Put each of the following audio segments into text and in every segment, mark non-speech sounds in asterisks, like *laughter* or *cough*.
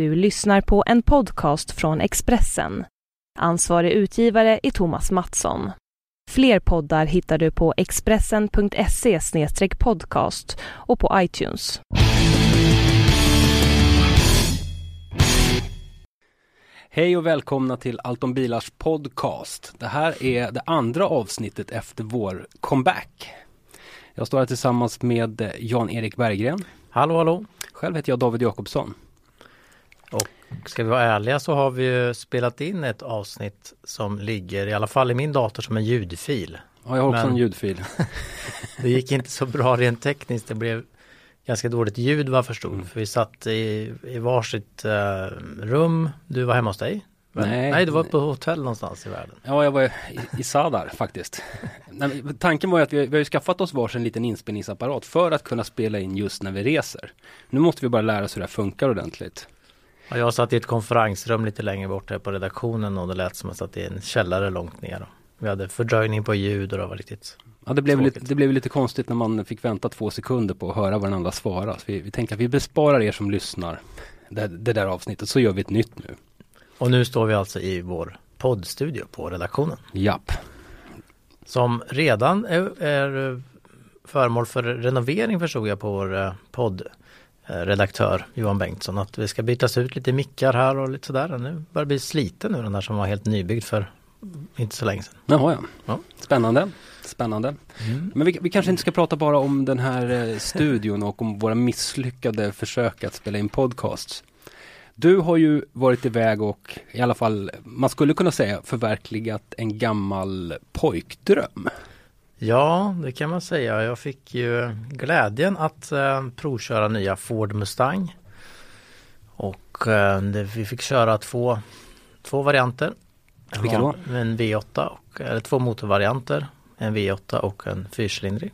Du lyssnar på en podcast från Expressen. Ansvarig utgivare är Thomas Mattsson. Fler poddar hittar du på expressen.se podcast och på iTunes. Hej och välkomna till Allt om bilars podcast. Det här är det andra avsnittet efter vår comeback. Jag står här tillsammans med Jan-Erik Berggren. Hallå hallå! Själv heter jag David Jakobsson. Ska vi vara ärliga så har vi ju spelat in ett avsnitt som ligger i alla fall i min dator som en ljudfil. Ja, jag har också Men- en ljudfil. *laughs* Det gick inte så bra rent tekniskt. Det blev ganska dåligt ljud vad jag förstod. Mm. För vi satt i, i varsitt eh, rum. Du var hemma hos dig? Nej. Nej, du var på hotell någonstans i världen. Ja, jag var i, i Sadar faktiskt. Nej, tanken var ju att vi, vi har ju skaffat oss varsin liten inspelningsapparat för att kunna spela in just när vi reser. Nu måste vi bara lära oss hur det här funkar ordentligt. Och jag satt i ett konferensrum lite längre bort här på redaktionen och det lät som att jag satt i en källare långt ner. Vi hade fördröjning på ljud och det var riktigt Ja, det blev, lite, det blev lite konstigt när man fick vänta två sekunder på att höra vad den andra svarar. Så vi, vi tänker att vi besparar er som lyssnar det, det där avsnittet, så gör vi ett nytt nu. Och nu står vi alltså i vår poddstudio på redaktionen. Japp. Som redan är, är föremål för renovering förstod jag på vår eh, poddredaktör Johan Bengtsson. Att det ska bytas ut lite mickar här och lite sådär. Nu börjar bli sliten nu den där som var helt nybyggd för inte så länge sedan. Jaha, ja. Ja. Spännande. Spännande. Men vi, vi kanske inte ska prata bara om den här eh, studion och om våra misslyckade försök att spela in podcasts. Du har ju varit iväg och i alla fall, man skulle kunna säga förverkligat en gammal pojkdröm. Ja, det kan man säga. Jag fick ju glädjen att eh, provköra nya Ford Mustang. Och eh, det, vi fick köra två, två varianter. Vilka då? En V8, och, eller två motorvarianter. En V8 och en fyrcylindrig.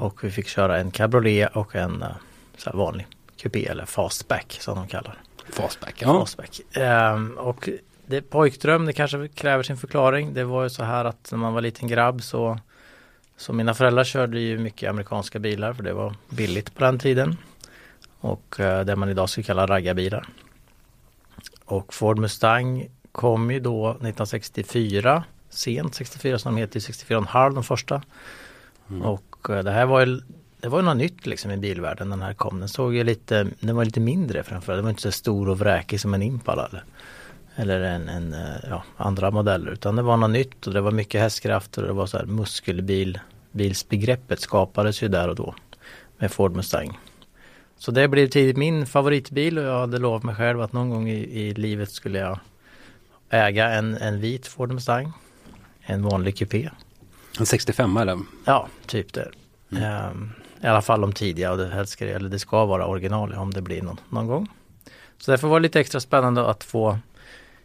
Och vi fick köra en cabriolet och en eh, så vanlig kupé eller fastback som de kallar Fastback, ja. Fastback. Ehm, och det pojkdröm, det kanske kräver sin förklaring. Det var ju så här att när man var liten grabb så så mina föräldrar körde ju mycket amerikanska bilar för det var billigt på den tiden. Och eh, det man idag skulle kalla raggarbilar. Och Ford Mustang kom ju då 1964, sent 64 som de heter, 64,5 de första. Och eh, det här var ju det var ju något nytt liksom i bilvärlden den här kom. Den såg ju lite, den var lite mindre framförallt. Den var inte så stor och vräkig som en Impala eller, eller en, en eh, ja, andra modeller. Utan det var något nytt och det var mycket hästkrafter och det var så här muskelbil. Bilsbegreppet skapades ju där och då med Ford Mustang. Så det blev tidigt min favoritbil och jag hade lovat mig själv att någon gång i, i livet skulle jag äga en, en vit Ford Mustang. En vanlig kupé. En 65 eller? Ja, typ det. Ehm, I alla fall de tidiga och det helst ska eller det ska vara original om det blir någon, någon gång. Så därför var det lite extra spännande att få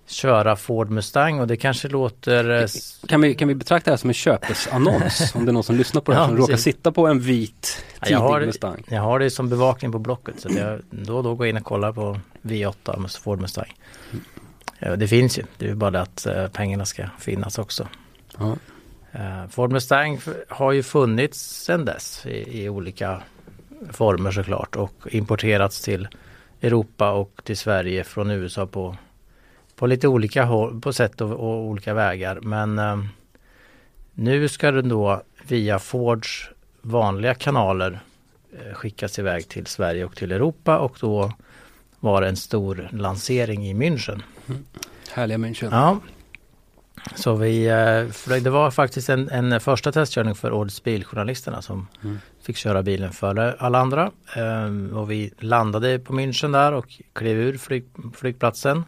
köra Ford Mustang och det kanske låter eh, Kan vi, kan vi betrakta det här som en köpesannons? *laughs* om det är någon som lyssnar på det här Ja, som råkar sitta på en vit tidig jag har- Mustang. Jag har det som bevakning på Blocket så jag då och då går in och kollar på V8 med Ford Mustang. Ja, det finns ju, det är bara det att eh, pengarna ska finnas också. Ja. Eh, Ford Mustang har ju funnits sedan dess i, i olika former såklart och importerats till Europa och till Sverige från USA på, på lite olika håll, på sätt och, och olika vägar. Men eh, nu ska den då via Fords vanliga kanaler eh, skickas iväg till Sverige och till Europa och då var det en stor lansering i München. Härliga München. Ja. Så vi, eh, det var faktiskt en, en första testkörning för Årets biljournalisterna som Mm. fick köra bilen före alla andra. Ehm, och vi landade på München där och klev ur flyg, flygplatsen.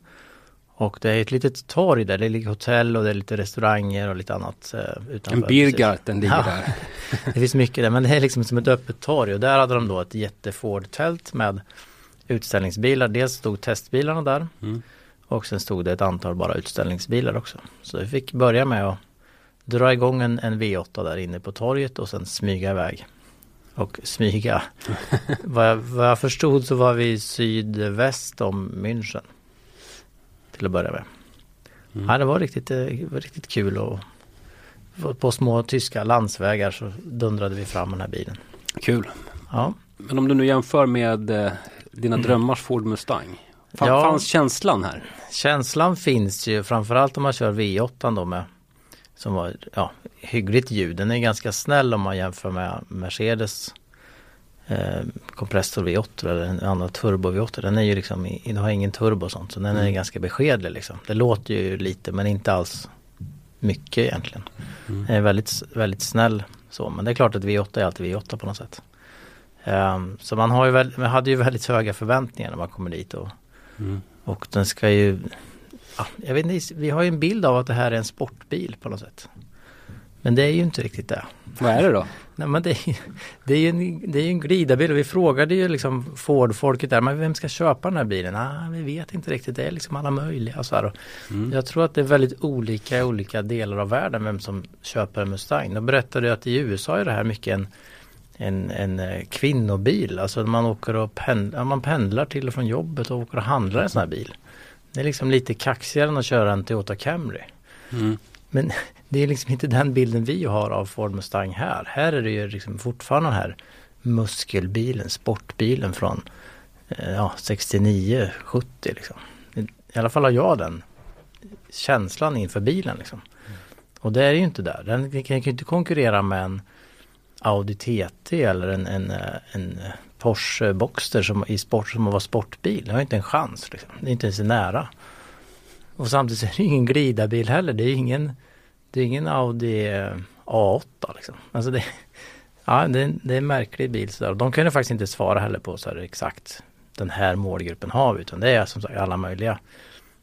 Och det är ett litet torg där, det ligger hotell och det är lite restauranger och lite annat eh, utanför. En Birgarten ligger Ja. där. *laughs* Det finns mycket där men det är liksom som ett öppet torg och där hade de då ett jätteford-tält med utställningsbilar. Dels stod testbilarna där Mm. och sen stod det ett antal bara utställningsbilar också. Så vi fick börja med att dra igång en, en V8 där inne på torget och sen smyga iväg. Och smyga. *laughs* vad, jag, vad jag förstod så var vi sydväst om München. Till att börja med. Mm. Ja, det var riktigt, eh, det var riktigt kul och på- små tyska landsvägar så dundrade vi fram den här bilen. Kul. Ja, Men om du nu jämför med eh, dina drömmars Ford Mustang. Fan, Ja. Fanns känslan här? Känslan finns ju framförallt om man kör V8 då med som var ja, hyggligt ljud. Den är ganska snäll om man jämför med Mercedes eh, kompressor V8 eller en annan turbo V8. Den är ju liksom, den har ingen turbo och sånt så den är Mm. ganska beskedlig liksom. Det låter ju lite men inte alls mycket egentligen. Den är väldigt, väldigt snäll så men det är klart att V8 är alltid V8 på något sätt. Ehm, så man, har ju väl, man hade ju väldigt höga förväntningar när man kommer dit och Mm. och den ska ju, ja, jag vet inte, vi har ju en bild av att det här är en sportbil på något sätt. Men det är ju inte riktigt det. Vad är det då? Nej men det är, det är ju en, det är en glidarbil och vi frågade ju liksom Ford-folket där, men vem ska köpa den här bilen? Nej, vi vet inte riktigt, det är liksom alla möjliga. Så här. Mm. Jag tror att det är väldigt olika i olika delar av världen vem som köper en Mustang. De berättade ju att i USA är det här mycket en, en, en eh, kvinnobil. Alltså man åker och pendlar, man pendlar till och från jobbet och åker och handlar en sån här bil. Det är liksom lite kaxigare än att köra en Toyota Camry. Mm. Men det är liksom inte den bilden vi har av Ford Mustang här. Här är det ju liksom fortfarande den här muskelbilen, sportbilen från eh, ja, 69, 70 liksom. I alla fall har jag den känslan inför bilen liksom. Och det är ju inte där. Den kan ju inte konkurrera med en Audi TT eller en, en, eh, en Porsche Boxster som, i sport som var sportbil. Det har inte en chans. Liksom. Det är inte ens nära. Och samtidigt är det ingen glidarbil heller. Det är ingen, det är ingen Audi eh, A8 liksom. Alltså det, *laughs* ja, det, är, det är en märklig bil sådär. De ju faktiskt inte svara heller på så här exakt den här målgruppen har vi. Utan det är som sagt alla möjliga.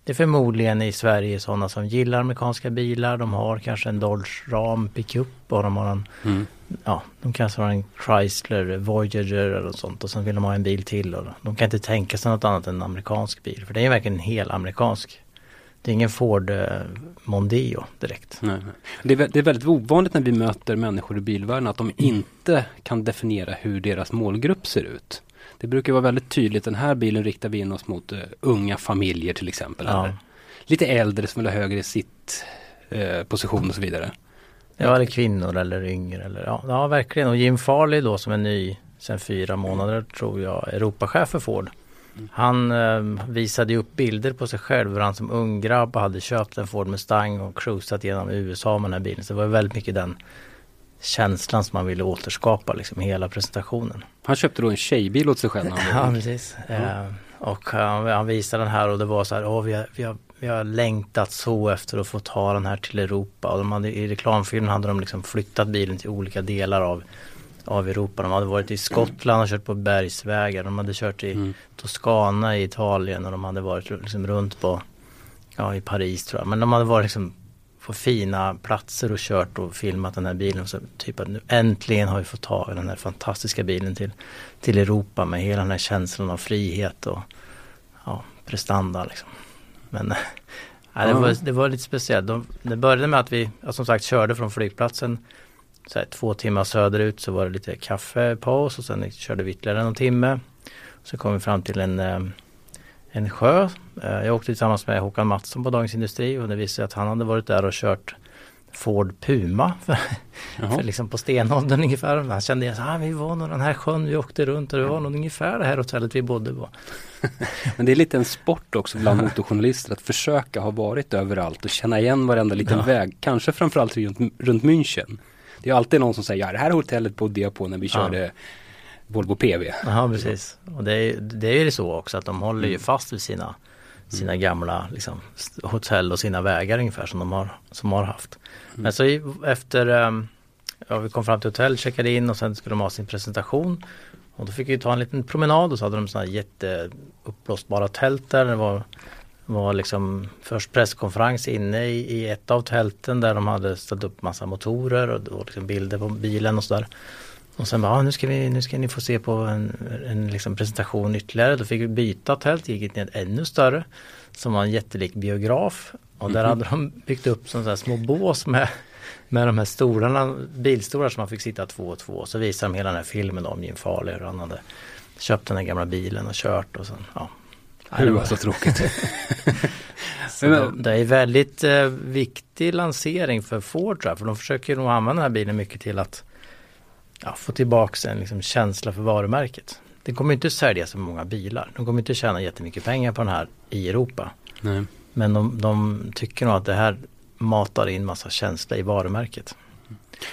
Det är förmodligen i Sverige sådana som gillar amerikanska bilar. De har kanske en Dodge Ram pickup och de har en Mm. ja, de kanske har en Chrysler Voyager eller något sånt och sen vill de ha en bil till och de kan inte tänka sig något annat än en amerikansk bil. För det är verkligen en hel amerikansk. Det är ingen Ford eh, Mondeo direkt. Nej, nej. Det, är, det är väldigt ovanligt när vi möter människor i bilvärlden att de inte kan definiera hur deras målgrupp ser ut. Det brukar vara väldigt tydligt, den här bilen riktar vi in oss mot eh, unga familjer till exempel. Ja. Lite äldre som vill ha högre sitt eh, position och så vidare. Ja, eller kvinnor eller yngre eller ja, ja verkligen. Och Jim Farley då som är ny sen fyra månader tror jag, Europachef för Ford. Han eh, visade upp bilder på sig själv hur han som ung grabb hade köpt en Ford Mustang och cruisat genom USA med den här bilen. Så det var väldigt mycket den känslan som man ville återskapa liksom hela presentationen. Han köpte då en tjejbil åt sig själv. *laughs* Ja precis. Eh, och han, han visade den här och det var så här, åh vi har, vi, har, vi har längtat så efter att få ta den här till Europa. Och de hade, i reklamfilmen hade de liksom flyttat bilen till olika delar av, av Europa. De hade varit i Skottland och kört på bergsvägar. De hade kört i Mm. Toscana i Italien och de hade varit liksom runt på, ja i Paris tror jag. Men de hade varit liksom på fina platser och kört och filmat den här bilen. Och så typ att nu äntligen har vi fått ta den här fantastiska bilen till, till Europa med hela den här känslan av frihet och ja, prestanda liksom. Men *laughs* nej, det, Ja. var, det var lite speciellt. De, det började med att vi ja, som sagt körde från flygplatsen så här, två timmar söderut så var det lite kaffepaus och sen körde vi ytterligare en timme. Så kom vi fram till en, eh, en sjö. Eh, Jag åkte tillsammans med Håkan Mattsson på Dagens Industri och det visade sig att han hade varit där och kört Ford Puma *laughs* för, för liksom på stenåldern ungefär. Han kände att ah, vi var nog den här sjön vi åkte runt och det var nog ungefär det här hotellet vi bodde på. *laughs* Men det är lite en sport också bland motorjournalister att försöka ha varit överallt och känna igen varenda liten Ja. väg. Kanske framförallt runt, runt München. Det är alltid någon som säger, ja det här hotellet bodde jag på när vi Ja. körde Volvo PV. Ja precis. Och det är, det är ju så också att de håller ju Mm. fast vid sina, sina gamla liksom, hotell och sina vägar ungefär som de har, som har haft. Men så efter, ehm, ja vi kom fram till hotell, checkade in och sen skulle de ha sin presentation. Och då fick vi ta en liten promenad och så hade de sådana här jätteuppblåsbara tält där. Det var, var liksom först presskonferens inne i, i ett av tälten där de hade ställt upp massa motorer och, och liksom bilder på bilen och sådär. Och sen bara, ah, nu, ska vi, nu ska ni få se på en, en liksom presentation ytterligare. Då fick vi byta tält, gick till ett ännu större. Som var en jättelik biograf. Och där Mhm. hade de byggt upp sådana små bås med, med de här stolarna, bilstolar som man fick sitta två och två. Så visade de hela den här filmen om Jim Farley hur han hade köpt den här gamla bilen och kört och sen, ja. Det var- så tråkigt. *laughs* så de, det är väldigt eh, viktig lansering för Ford tror jag, för de försöker nog använda den här bilen mycket till att ja, få tillbaks en liksom, känsla för varumärket. det kommer inte sälja så många bilar. De kommer inte tjäna jättemycket pengar på den här i Europa. Nej. Men de, de tycker nog att det här matar in massa känsla i varumärket.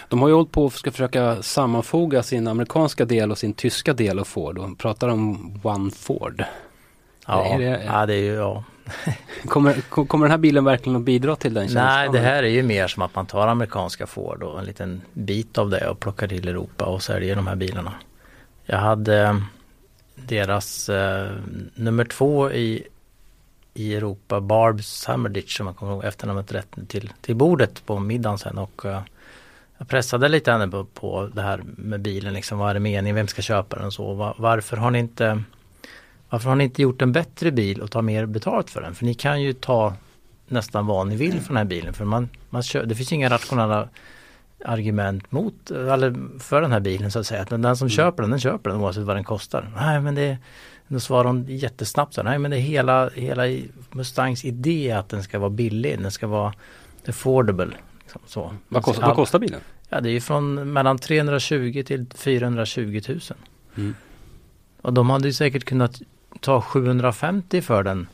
De har ju hållit på att ska försöka sammanfoga sin amerikanska del och sin tyska del av Ford. De pratar om One Ford. Ja, Är det- ja det är ju, ja. *laughs* Kommer, ko- kommer den här bilen verkligen att bidra till den känslan? Nej, det här är ju mer som att man tar amerikanska Ford och en liten bit av det och plockar till Europa och säljer de här bilarna. Jag hade eh, deras eh, nummer två i, i Europa, Barb Summerditch som jag kommer ihåg efternamnet rätt till, till bordet på middagen sen och eh, jag pressade lite henne på, på det här med bilen, liksom, vad är det meningen, vem ska köpa den och så. Va- varför har ni inte varför har ni inte gjort en bättre bil och tar mer betalt för den? För ni kan ju ta nästan vad ni vill för den här bilen. För man, man kör, det finns inga rationella argument mot, eller för den här bilen så att säga. Att den som köper den, den köper den oavsett vad den kostar. Nej men det då svarar hon jättesnabbt så här, nej men det är hela, hela Mustangs idé att den ska vara billig, den ska vara affordable. Liksom, så. Vad, kostar, vad kostar bilen? Ja det är ju från mellan 320 till 420 000. Mm. Och de hade ju säkert kunnat ta 750 för den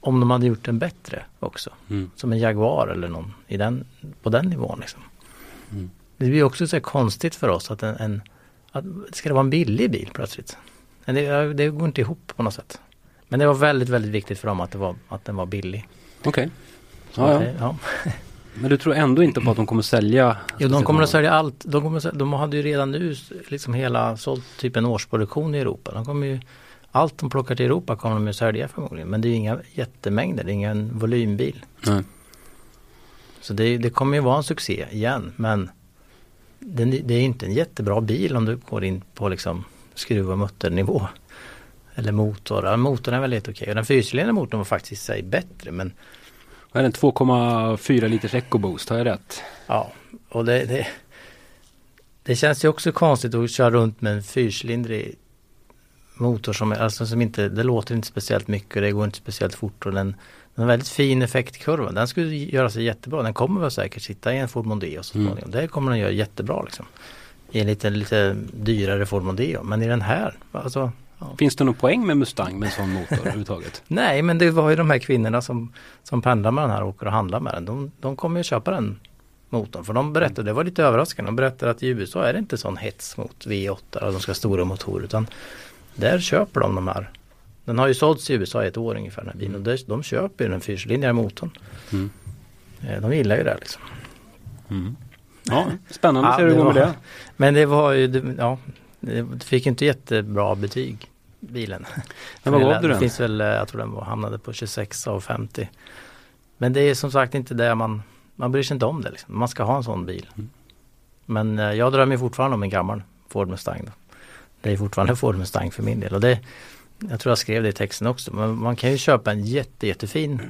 om de hade gjort den bättre också. Mm. Som en Jaguar eller någon i den, på den nivån. Liksom. Mm. Det blir också så konstigt för oss att en, en att, ska det vara en billig bil plötsligt? Det, det går inte ihop på något sätt. Men det var väldigt, väldigt viktigt för dem att, det var, att den var billig. Okej. Ja, att ja. det- ja. *laughs* Men du tror ändå inte på att de kommer sälja? Jo, de kommer att sälja allt. De, kommer sälja- de hade ju redan nu liksom hela sålt typ en årsproduktion i Europa. De kommer ju, allt de plockar till Europa kommer de att sälja förmodligen. Men det är inga jättemängder, det är ingen volymbil. Nej. Så det, det kommer ju vara en succé igen. Men den, det är inte en jättebra bil om du går in på liksom skruv och mutternivå. Eller motor. Ja, motorn är väl helt okej. Och den fyrcylindriga motorn var faktiskt i sig bättre. Men Vad är den? 2,4 liters EcoBoost, har jag rätt? Ja, och det, det, det känns ju också konstigt att köra runt med en fyrcylindrig motor som, är- alltså som inte, det låter inte speciellt mycket, det går inte speciellt fort och den, den har väldigt fin effektkurva. Den skulle göra sig jättebra, den kommer väl säkert sitta i en Ford Mondeo så Mm. småningom. Det kommer den göra jättebra liksom. I en lite, lite dyrare Ford Mondeo, men i den här, alltså ja. Finns det någon poäng med Mustang med en sån motor *laughs* överhuvudtaget? Nej, men det var ju de här kvinnorna som, som pendlar med den här och åker och handlar med den. De, de kommer ju köpa den motorn. För de berättade, det var lite överraskande, de berättade att i USA är det inte sån hets mot V8 och de ska ha stora motorer. Utan där köper de de här. Den har ju sålts i USA i ett år ungefär den här bilen. Och de, köper ju den fyrcylindriga motorn. Mm. Eh, De gillar ju det liksom. Mm. Ja, spännande att se hur det går med det. Men det var ju, ja, det fick inte jättebra betyg bilen. Men vad gav du Det den? finns väl, eh, jag tror den var, hamnade på 26 av 50. Men det är som sagt inte det man, man bryr sig inte om det liksom. Man ska ha en sån bil. Mm. Men eh, jag drömmer fortfarande om en gammal Ford Mustang. Då. Det är fortfarande Ford Mustang för min del. Och det, jag tror jag skrev det i texten också. Men man kan ju köpa en jätte, jättefin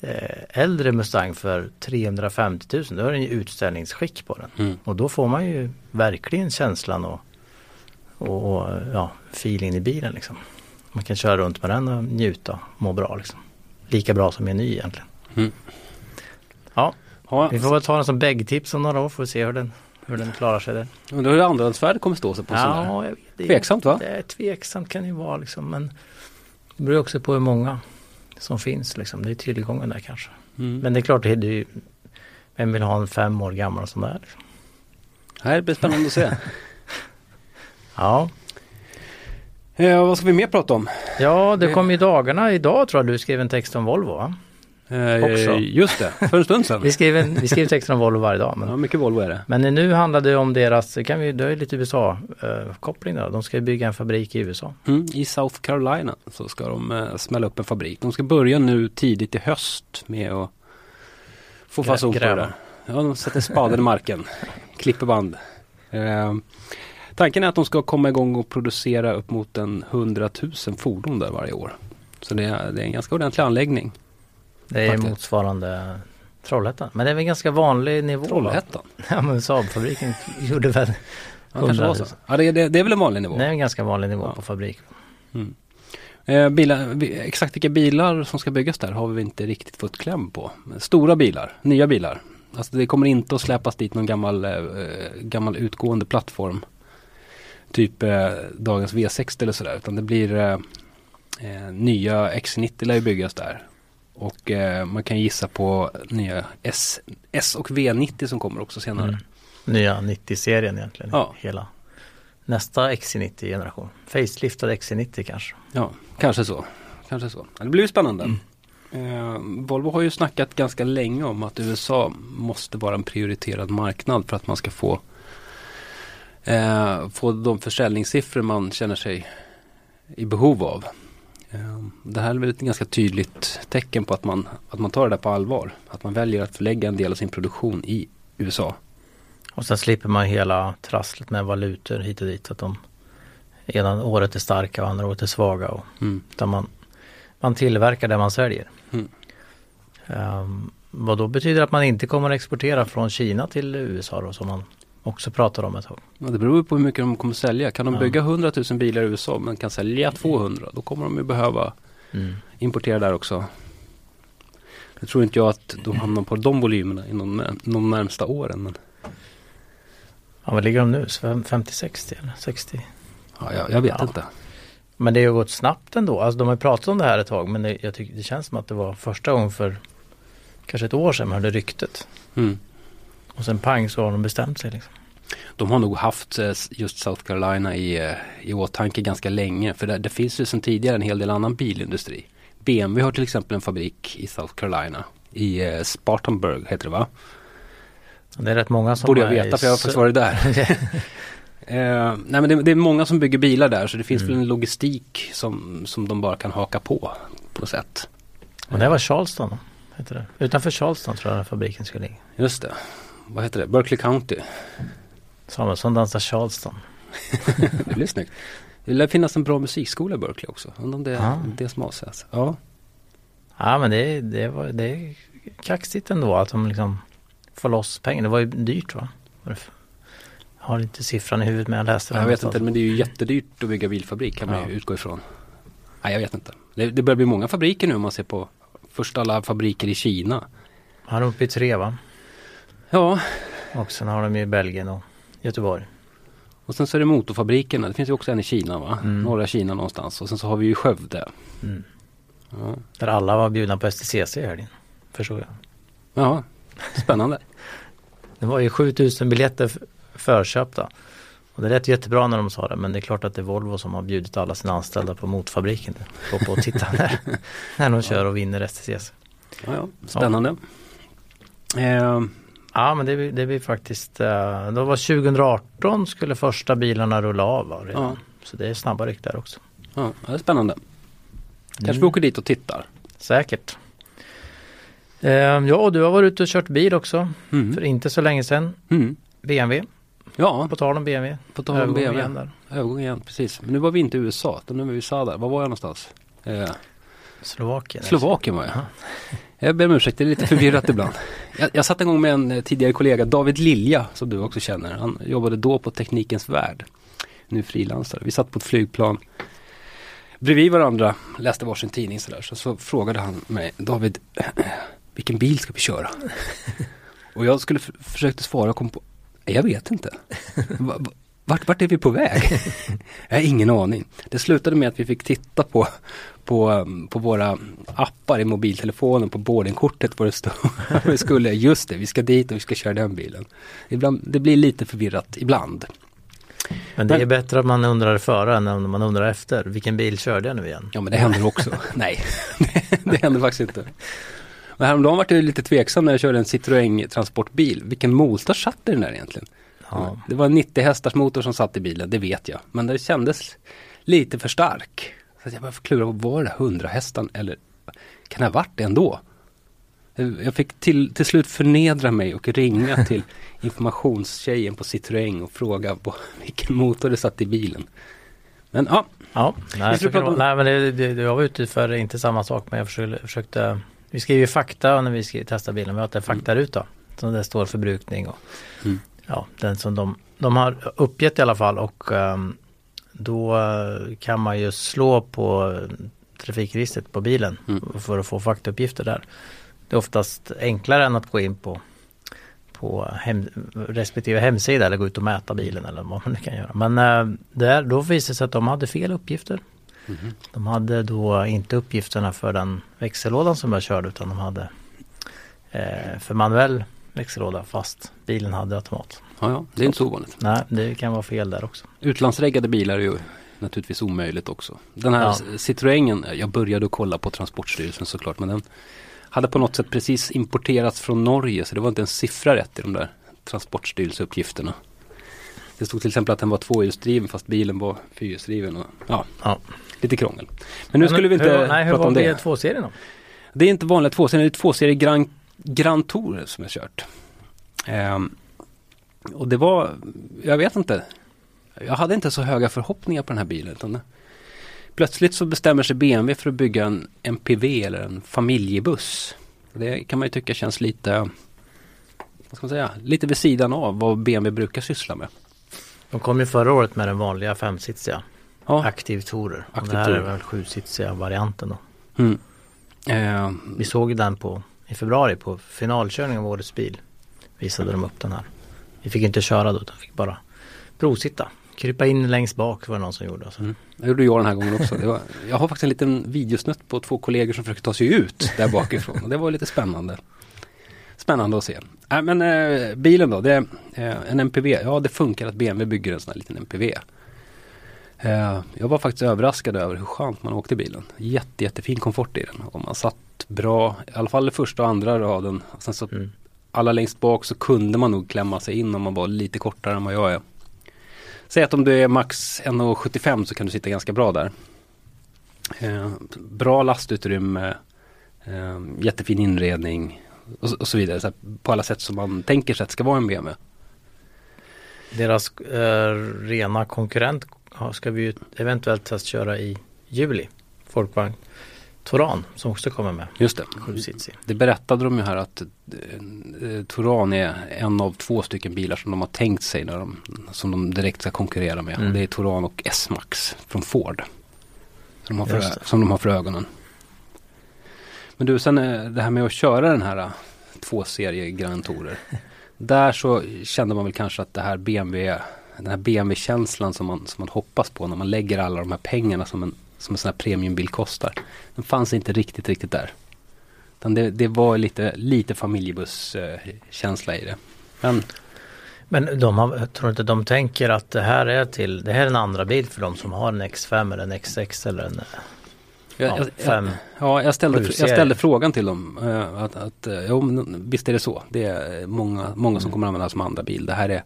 eh, äldre Mustang för 350 000. Då är den ju utställningsskick på den. Mm. Och då får man ju verkligen känslan och, och, och ja, feeling i bilen liksom. Man kan köra runt med den och njuta, må bra liksom. Lika bra som en ny egentligen. Mm. Ja, vi får väl ta den som bäggtips om några år för att se hur den, hur den klarar sig där. undrar hur andrahandsvärdet kommer stå sig på. Ja, vet, det, Tveksamt va? det är tveksamt kan det ju vara liksom men det beror också på hur många som finns liksom. Det är tillgången där kanske. Mm. Men det är klart, det är ju vem vill ha en fem år gammal sån där? Här blir spännande att se. *laughs* Ja, Eh, vad ska vi mer prata om? Ja, det kom ju dagarna idag tror jag du skrev en text om Volvo va? Eh, Också. Just det, för en stund sedan. *laughs* Vi skriver, vi skriver texter om Volvo varje dag. Ja, Men, mycket Volvo är det. men nu handlar det om deras, det kan vi, det är lite USA-koppling där. De ska bygga en fabrik i USA. Mm, I South Carolina så ska de eh, smälla upp en fabrik. De ska börja nu tidigt i höst med att få fason på det. Ja, de sätter spaden i marken. *laughs* Klipper band. Eh, tanken är att de ska komma igång och producera upp mot en 100 000 fordon där varje år. Så det är, det är en ganska ordentlig anläggning. Det är Faktiskt. motsvarande Trollhättan. Men det är väl en ganska vanlig nivå? va? Trollhättan. *laughs* Ja men Saab-fabriken gjorde väl Ja, kanske var så. Ja, det, det, det är väl en vanlig nivå. Det är en ganska vanlig nivå Ja. på fabrik. Mm. Eh, bilar, exakt vilka bilar som ska byggas där har vi inte riktigt fått kläm på. Stora bilar, nya bilar. Alltså det kommer inte att släppas dit någon gammal, eh, gammal utgående plattform. typ eh, dagens V60 eller sådär. Utan det blir eh, eh nya X90 lär ju byggas där. Och eh, man kan gissa på nya S, S och V90 som kommer också senare. Mm. Nya 90-serien egentligen. Ja. Hela nästa XC90-generation. Faceliftad XC90 kanske. Ja, kanske så. Kanske så. Det blir ju spännande. Mm. Eh, Volvo har ju snackat ganska länge om att USA måste vara en prioriterad marknad för att man ska få eh, få de försäljningssiffror man känner sig i behov av. Eh, det här är väl ett ganska tydligt tecken på att man, att man tar det där på allvar. Att man väljer att förlägga en del av sin produktion i USA. Och sen slipper man hela trasslet med valutor hit och dit. Att de ena året är starka och andra året är svaga. Och, mm. Utan man, man tillverkar det man säljer. Mm. Um, vad då betyder att man inte kommer att exportera från Kina till USA då som man också pratar om ett tag. Ja, det beror på hur mycket de kommer sälja. Kan de ja. bygga 100 000 bilar i USA men kan sälja 200 då kommer de ju behöva mm. importera där också. Det tror inte jag att de hamnar på de volymerna inom de närmsta åren. Men... Ja, vad ligger de nu? 50-60 eller 60? Ja, jag, jag vet ja. inte. Men det har gått snabbt ändå. Alltså de har pratat om det här ett tag men det, jag tycker det känns som att det var första gången för kanske ett år sedan man hörde ryktet. Mm. Och sen pang så har de bestämt sig. Liksom. De har nog haft eh, just South Carolina i, eh, i åtanke ganska länge. För det, det finns ju sedan tidigare en hel del annan bilindustri. BMW har till exempel en fabrik i South Carolina. I eh, Spartanburg heter det va? Det är rätt många som Borde jag veta för jag har faktiskt varit där. *laughs* *laughs* eh, nej men det, det, är många som bygger bilar där så det finns mm. väl en logistik som, som de bara kan haka på på något sätt. Och det var Charleston Heter det. Utanför Charleston tror jag fabriken skulle ligga. Just det. Vad heter det? Berkeley County. Samuelsson dansar Charleston. *laughs* det blir snyggt. Det lär finnas en bra musikskola i Berkeley också. Undrar om det är ah. det som avses. Ja. Ja men det, det, var, det är kaxigt ändå att de liksom får loss pengar. Det var ju dyrt va? Jag har inte siffran i huvudet men jag läste den. Jag vet inte men det är ju jättedyrt att bygga bilfabrik kan man ja. ju utgå ifrån. Nej jag vet inte. Det, det börjar bli många fabriker nu om man ser på först alla fabriker i Kina. Har de uppe i tre va? Ja. Och sen har de ju Belgien och Göteborg. Och sen så är det motorfabrikerna. Det finns ju också en i Kina va? Mm. Norra Kina någonstans. Och sen så har vi ju Skövde. Mm. Ja. Där alla var bjudna på STCC i helgen. Förstår jag. Ja, spännande. *laughs* det var ju 7000 biljetter förköpta. Och det lät jättebra när de sa det men det är klart att det är Volvo som har bjudit alla sina anställda på motfabriken. Gå på och titta när, *laughs* när de kör och vinner STCC. Ja, ja. Spännande. Ja. Eh. Ja men det, det blir faktiskt, uh, då var 2018 skulle första bilarna rulla av redan. Ja. Så det är snabba ryck där också. Ja, det är spännande. Kanske mm. vi åker dit och tittar. Säkert. Eh, ja, du har varit ute och kört bil också mm. för inte så länge sedan. Mm. BMW. Ja. På tal om BMW. På tal om BMW. Igen där. Övergång igen, precis. Men nu var vi inte i USA, utan nu var vi i där. Var var jag någonstans? Eh. Slovakien. Slovakien var jag. *laughs* Jag ber om ursäkt, det är lite förvirrat ibland. Jag, jag satt en gång med en eh, tidigare kollega, David Lilja, som du också känner. Han jobbade då på Teknikens Värld. Nu frilansare. Vi satt på ett flygplan bredvid varandra, läste varsin tidning sådär. Så, så frågade han mig, David, *clears throat* vilken bil ska vi köra? *laughs* Och jag skulle försökte svara och kom på, jag vet inte. *laughs* Vart, vart är vi på väg? *laughs* jag har ingen aning. Det slutade med att vi fick titta på, på, på våra appar i mobiltelefonen på boardingkortet vad det stod. *laughs* vi skulle, just det, vi ska dit och vi ska köra den bilen. Ibland, det blir lite förvirrat ibland. Men det men, är bättre att man undrar före än om man undrar efter. Vilken bil körde jag nu igen? Ja men det händer också. *laughs* Nej, *laughs* det, det händer faktiskt inte. Men häromdagen var jag lite tveksam när jag körde en Citroën transportbil. Vilken motor satt i den där egentligen? Ja. Det var en 90 hästars motor som satt i bilen, det vet jag. Men det kändes lite för stark. Så jag började klura på, var det 100 hästar eller kan det ha varit det ändå? Jag fick till, till slut förnedra mig och ringa *laughs* till informationstjejen på Citroën och fråga på *laughs* vilken motor det satt i bilen. Men ja. Ja, nej, om... nej men det, det, jag var ute för inte samma sak men jag försökte, försökte vi skriver fakta när vi ska testa bilen. Vi har en faktaruta. Mm. Som det står förbrukning och mm. ja, den som de, de har uppgett i alla fall och um, då kan man ju slå på trafikregistret på bilen mm. för att få faktauppgifter där. Det är oftast enklare än att gå in på på hem, respektive hemsida eller gå ut och mäta bilen eller vad man nu kan göra. Men eh, där, då visade det sig att de hade fel uppgifter. Mhm. De hade då inte uppgifterna för den växellådan som jag körde utan de hade eh, för manuell växellåda fast bilen hade automat. Ja, ja, det är inte så ovanligt. Nej, det kan vara fel där också. Utlandsreggade bilar är ju naturligtvis omöjligt också. Den här Ja. Citroengen, jag började att kolla på Transportstyrelsen såklart men den hade på något sätt precis importerats från Norge så det var inte en siffra rätt i de där Transportstyrelseuppgifterna. Det stod till exempel att den var tvåhjulsdriven fast bilen var fyrhjulsdriven. Och, ja, Ja. lite krångel. Men nu skulle vi inte hur, nej, hur prata var om det. B2-serien då? Det är inte vanliga tvåserier, det är tvåserier Grand, Grand Tourer som jag kört. Ehm, och det var, jag vet inte. Jag hade inte så höga förhoppningar på den här bilen. Utan plötsligt så bestämmer sig BMW för att bygga en MPV eller en familjebuss. Det kan man ju tycka känns lite, vad ska man säga, lite vid sidan av vad BMW brukar syssla med. De kom ju förra året med den vanliga femsitsiga Ja. Aktiv Tourer. Och Aktiv det här är väl sjusitsiga varianten då. Mm. Ehm, Vi såg ju den på i februari på finalkörningen av årets bil. Visade de upp den här. Vi fick inte köra då utan fick bara provsitta. Krypa in längst bak var det någon som gjorde. Alltså. Mm. Det gjorde jag den här gången också. Det var, *laughs* jag har faktiskt en liten videosnutt på två kollegor som försöker ta sig ut där bakifrån. Och det var lite spännande. Spännande att se. Äh, men eh, bilen då, det är eh, en MPV. Ja det funkar att BMW bygger en sån här liten MPV. Eh, jag var faktiskt överraskad över hur skönt man åkte i bilen. Jätte, jättefin komfort i den. Och man satt bra, i alla fall i första och andra raden. Och sen så Mm. alla längst bak så kunde man nog klämma sig in om man var lite kortare än vad jag är. Säg att om du är max 1,75 så kan du sitta ganska bra där. Eh, bra lastutrymme, eh, jättefin inredning och, och så vidare. Så på alla sätt som man tänker sig att det ska vara en BMW. Deras eh, rena konkurrent ja, ska vi ju eventuellt testköra i juli. Folkvagn Touran som också kommer med. Just det. Det berättade de ju här att eh, Touran är en av två stycken bilar som de har tänkt sig när de, som de direkt ska konkurrera med. Mm. Och det är Touran och S-Max från Ford. Som de, har för, som de har för ögonen. Men du, sen eh, det här med att köra den här eh, två serie Grand Tourer. *laughs* Där så kände man väl kanske att det här BMW, den här BMW-känslan som man, som man hoppas på när man lägger alla de här pengarna som en, som en sån här premiumbil kostar. Den fanns inte riktigt, riktigt där. Utan det, det var lite, lite familjebuss-känsla i det. Men Men de har, tror inte de tänker att det här är till, det här är en andra bil för de som har en X5 eller en X6 eller en jag, ja, fem. ja, jag, ställde, jag ställde frågan till dem. eh, att, att, jo, men visst är det så. Det är många, många som kommer använda det som andra bil. Det här är,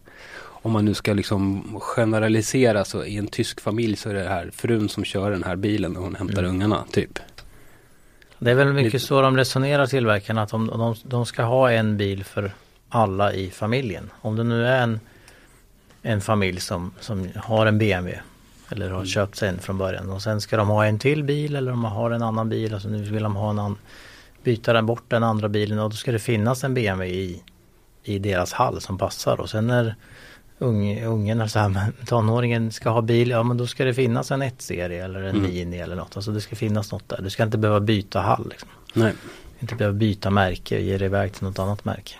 om man nu ska liksom generalisera så i en tysk familj så är det här frun som kör den här bilen och hon hämtar Mm. ungarna typ. Det är väl mycket Lite- så de resonerar tillverkarna att de, de, de ska ha en bil för alla i familjen. Om det nu är en, en familj som, som har en BMW eller har Mm. köpt sig en från början och sen ska de ha en till bil eller de har en annan bil och så nu vill de ha en annan, byta den bort den andra bilen och då ska det finnas en BMW i, i deras hall som passar och sen när ung, ungen eller så här, men *laughs* tonåringen ska ha bil, ja men då ska det finnas en 1-serie eller en Mm. Mini eller något. Alltså det ska finnas något där. Du ska inte behöva byta hall. Liksom. Nej. Inte behöva byta märke och ge dig iväg till något annat märke.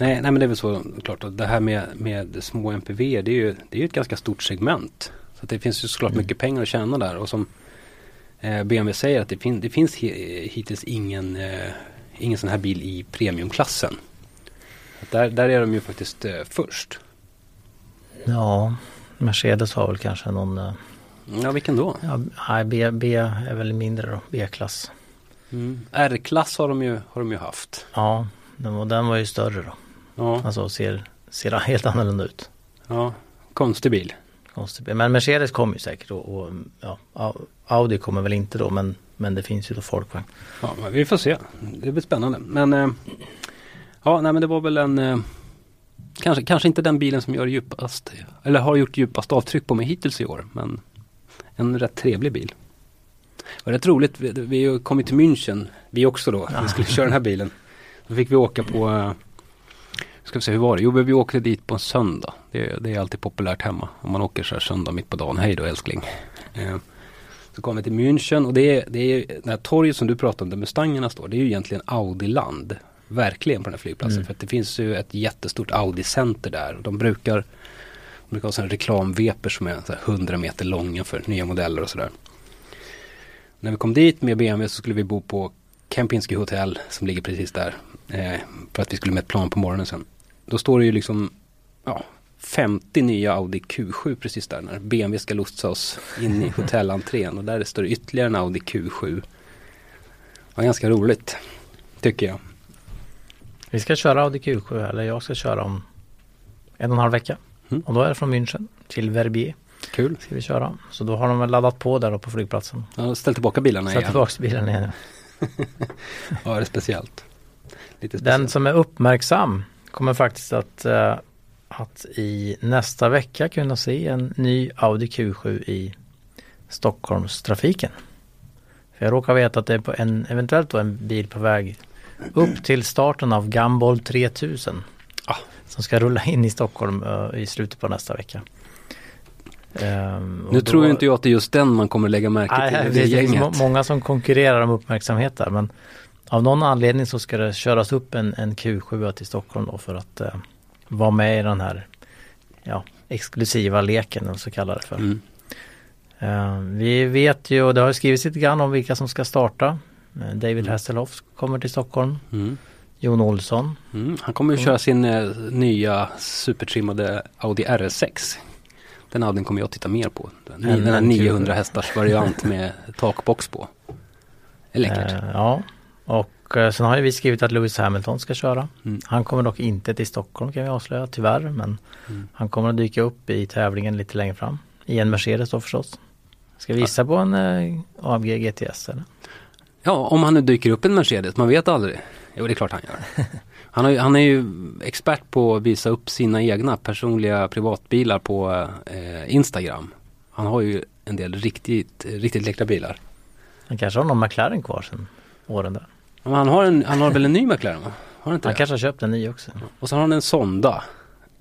Nej, nej men det är väl så klart. att Det här med, med små MPV det är ju det är ett ganska stort segment. Så det finns ju såklart Mm. mycket pengar att tjäna där. Och som eh, BMW säger att det, fin, det finns hittills ingen, eh, ingen sån här bil i premiumklassen. Där, där är de ju faktiskt eh, först. Ja, Mercedes har väl kanske någon, eh, Ja, vilken då? ja, nej, B, B är väl mindre då, B-klass. Mm. R-klass har de ju, har de ju haft. Ja, den var, den var ju större då. Ja, Alltså ser, ser helt annorlunda ut. ja. konstig bil. Konstigt. Men Mercedes kommer ju säkert och, och ja, Au- Audi kommer väl inte då men, men det finns ju då folkvagn. Ja, men vi får se. Det blir spännande. Men eh, ja, nej men det var väl en eh, kanske, kanske inte den bilen som gör djupast eller har gjort djupast avtryck på mig hittills i år. Men en rätt trevlig bil. Det var rätt roligt. Vi, vi kom ju till München. Vi också då. Vi skulle köra den här bilen. Då fick vi åka på Ska vi se, hur var det? Jo, vi åkte dit på en söndag. Det, det är alltid populärt hemma. Om man åker så här söndag mitt på dagen. Hej då älskling. Eh, så kom vi till München och det är, det är det här torget som du pratade om där Mustangerna står. Det är ju egentligen Audi-land verkligen på den här flygplatsen. Mm. För att det finns ju ett jättestort Audi-center där. Och de brukar, de brukar ha sådana reklamveper som är så här 100 meter långa för nya modeller och sådär. När vi kom dit med BMW så skulle vi bo på Kempinski hotell som ligger precis där. Eh, för att vi skulle med ett plan på morgonen sen. Då står det ju liksom ja, 50 nya Audi Q7 precis där när BMW ska lotsa oss in i hotellentrén och där står det ytterligare en Audi Q7. Det var ganska roligt, tycker jag. Vi ska köra Audi Q7 eller jag ska köra om en och en halv vecka. Mm. Och då är det från München till Verbier Kul. ska vi köra. Så då har de väl laddat på där då på flygplatsen. Ja, ställ tillbaka bilarna igen. tillbaka bilen igen. Ja, det är speciellt. Lite Den speciellt. som är uppmärksam kommer faktiskt att, eh, att i nästa vecka kunna se en ny Audi Q7 i Stockholmstrafiken. För jag råkar veta att det är på en, eventuellt då en bil på väg upp till starten av Gumball 3000. Ah. Som ska rulla in i Stockholm eh, i slutet på nästa vecka. Och Nu då- tror ju inte jag att det är just den man kommer lägga märke Nej, till. det, Det, är finns må- gänget. många som konkurrerar om uppmärksamhet där men av någon anledning så ska det köras upp en, en Q7 till Stockholm då för att eh, vara med i den här ja, exklusiva leken så kallar det för. Mm. Eh, vi vet ju och det har skrivits lite grann om vilka som ska starta. Eh, David Mm. Hasselhoff kommer till Stockholm. Mm. Jon Olsson. Mm. Han kommer ju köra sin eh, nya supertrimmade Audi RS6. Den Audin kommer jag titta mer på. Den, En- den här en 900 kul. hästars variant med *laughs* takbox på. Det är läckert. Eh, ja, och eh, sen har ju vi skrivit att Lewis Hamilton ska köra. Mm. Han kommer dock inte till Stockholm kan vi avslöja tyvärr men Mm. han kommer att dyka upp i tävlingen lite längre fram. I en Mercedes då förstås. Ska vi gissa på en eh, AMG GTS eller? Ja, om han nu dyker upp en Mercedes, man vet aldrig. Jo, det är klart han gör. *laughs* Han, har han är ju expert på att visa upp sina egna personliga privatbilar på eh, Instagram. Han har ju en del riktigt, riktigt läckra bilar. Han kanske har någon McLaren kvar sen åren där. Men han har, en, han har väl en ny McLaren va? Har han inte Han det? kanske har köpt en ny också. Och så har han en Sonda.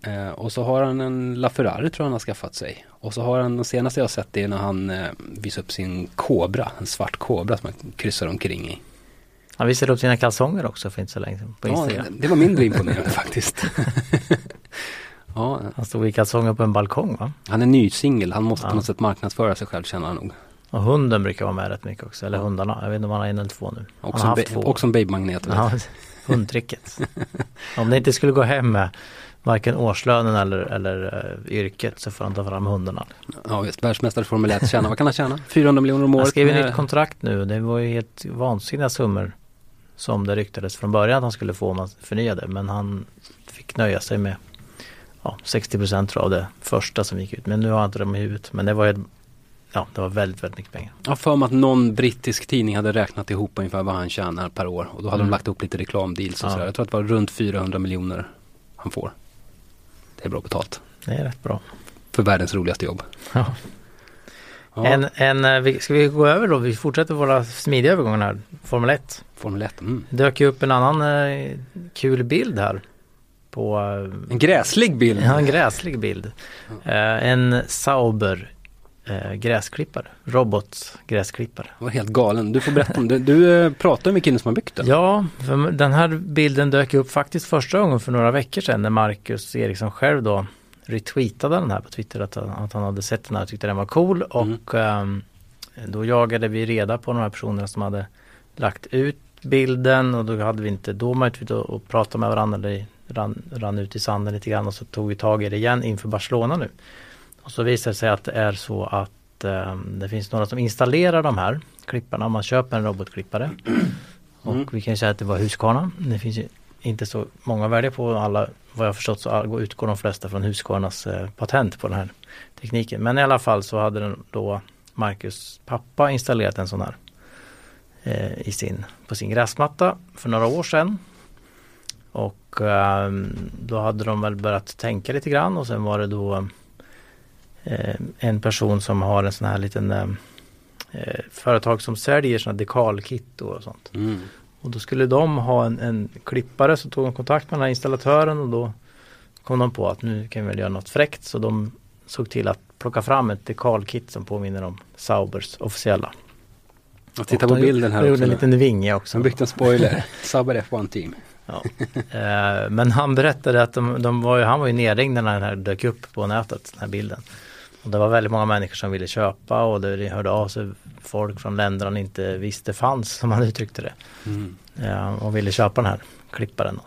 Eh, och så har han en LaFerrari tror jag han har skaffat sig. Och så har han, den senaste jag har sett det är när han eh, visar upp sin Cobra. En svart Cobra som han kryssar omkring i. Han visade upp sina kalsonger också för inte så länge sedan på Ja, Instagram. det var mindre imponerande *laughs* faktiskt. *laughs* ja, Han stod i kalsonger på en balkong va? han är ny singel. Han måste Ja. på något sätt marknadsföra sig själv känner han nog. Och hunden brukar vara med rätt mycket också. Eller hundarna. Jag vet inte om han har en eller två nu. Han Också, har en, haft två. också en babymagnet. Ja, hundtricket. *laughs* Om det inte skulle gå hem med varken årslönen eller, eller uh, yrket så får han ta fram hundarna. Ja visst, världsmästare i Formel 1 tjänar, vad kan han tjäna? 400 miljoner om Han året. skrev ett nytt kontrakt nu. Det var ju helt vansinniga summor som det ryktades från början att han skulle få om han förnyade. Men han fick nöja sig med ja, 60 tror jag av det första som gick ut. Men nu har jag inte dem i huvudet. Men det var ju Ja, det var väldigt, väldigt mycket pengar. Jag har för mig att någon brittisk tidning hade räknat ihop ungefär vad han tjänar per år. Och då hade Mm. de lagt upp lite reklamdeals och Ja. sådär. Jag tror att det var runt 400 miljoner han får. Är bra betalt. Det är rätt bra. För världens roligaste jobb. Ja. Ja, En, en, eh, ska vi gå över då? Vi fortsätter våra smidiga övergångar här. Formel 1. Formel 1. Mm. Det dök ju upp en annan eh, kul bild här. På eh, En gräslig bild. ja, en gräslig bild. Eh, en Sauber eh, gräsklippare. Robotgräsklippare. Det var helt galen. Du får berätta om det. Du eh, pratar med killen som har byggt den. Ja, den här bilden dök upp faktiskt första gången för några veckor sedan när Marcus Eriksson själv då retweetade den här på Twitter att han, att han hade sett den här och tyckte den var cool och ehm, då jagade vi reda på de här personerna som hade lagt ut bilden och då hade vi inte då möjlighet att att prata med varandra. Det rann, rann ut i sanden lite grann och så tog vi tag i det igen inför Barcelona nu. Och så visade det sig att det är så att ehm, det finns några som installerar de här klipparna. Man köper en robotklippare. Mm. Och vi kan säga att det var Husqvarna. Det finns ju inte så många värde på alla. Vad jag förstått så utgår de flesta från Husqvarnas eh, patent på den här tekniken. Men i alla fall så hade den då Marcus pappa installerat en sån här eh, i sin, på sin gräsmatta för några år sedan. Och ehm, då hade de väl börjat tänka lite grann och sen var det då eh, en person som har en sån här liten eh, eh, företag som säljer såna dekalkit och sånt. Mm. Och då skulle de ha en, en klippare så tog de kontakt med den här installatören och då kom de på att nu kan vi väl göra något fräckt så de såg till att plocka fram ett dekalkit som påminner om Saubers officiella. Jag tittar Och på de bilden här de också. gjorde en liten vinge också. Han byggt en spoiler. Sauber F1 Team. Ja. Eh, men han berättade att de, de var ju, han var ju nedringd när den här dök upp på nätet, den här bilden. Och det var väldigt många människor som ville köpa och det hörde av sig folk från länder han inte visste fanns, som han *laughs* uttryckte det. Mm. Ja, och ville köpa den här klipparen.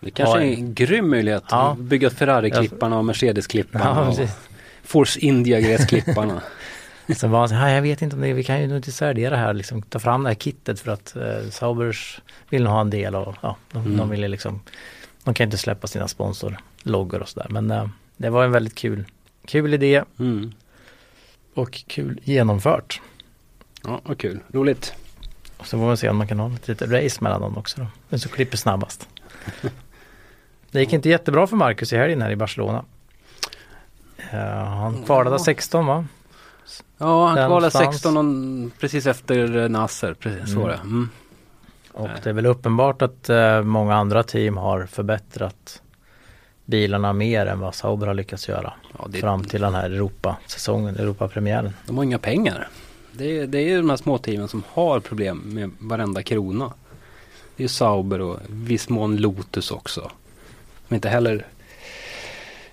Det kanske är en grym möjlighet. Ja. Bygga Ferrari-klipparna och Mercedes-klipparna. Ja, och precis. Force India-gräsklipparna. *laughs* *laughs* Så var han så här, jag vet inte om det, vi kan ju inte sälja det här, liksom, ta fram det här kittet för att eh, Saubers vill nog ha en del och ja, de, Mm. de ville liksom, de kan inte släppa sina sponsorloggor och sådär. Men eh, det var en väldigt kul, kul idé Mm. och kul genomfört. Ja, vad kul. Roligt. Och så får vi se om man kan ha ett litet race mellan dem också då. Den som klipper snabbast. *laughs* Det gick inte jättebra för Marcus i helgen här i Barcelona. Eh, han kvalade Ja. 16 va? Ja, han kvalade någonstans. 16 och precis efter eh, Nasser. Precis, så var det. Mm. Och Nej. det är väl uppenbart att eh, många andra team har förbättrat bilarna mer än vad Sauber har lyckats göra. Ja, det, Fram till den här Europa-säsongen, Europapremiären. De har inga pengar. Det är, det är ju de här små teamen som har problem med varenda krona. Det är Sauber och viss mån Lotus också. Som inte heller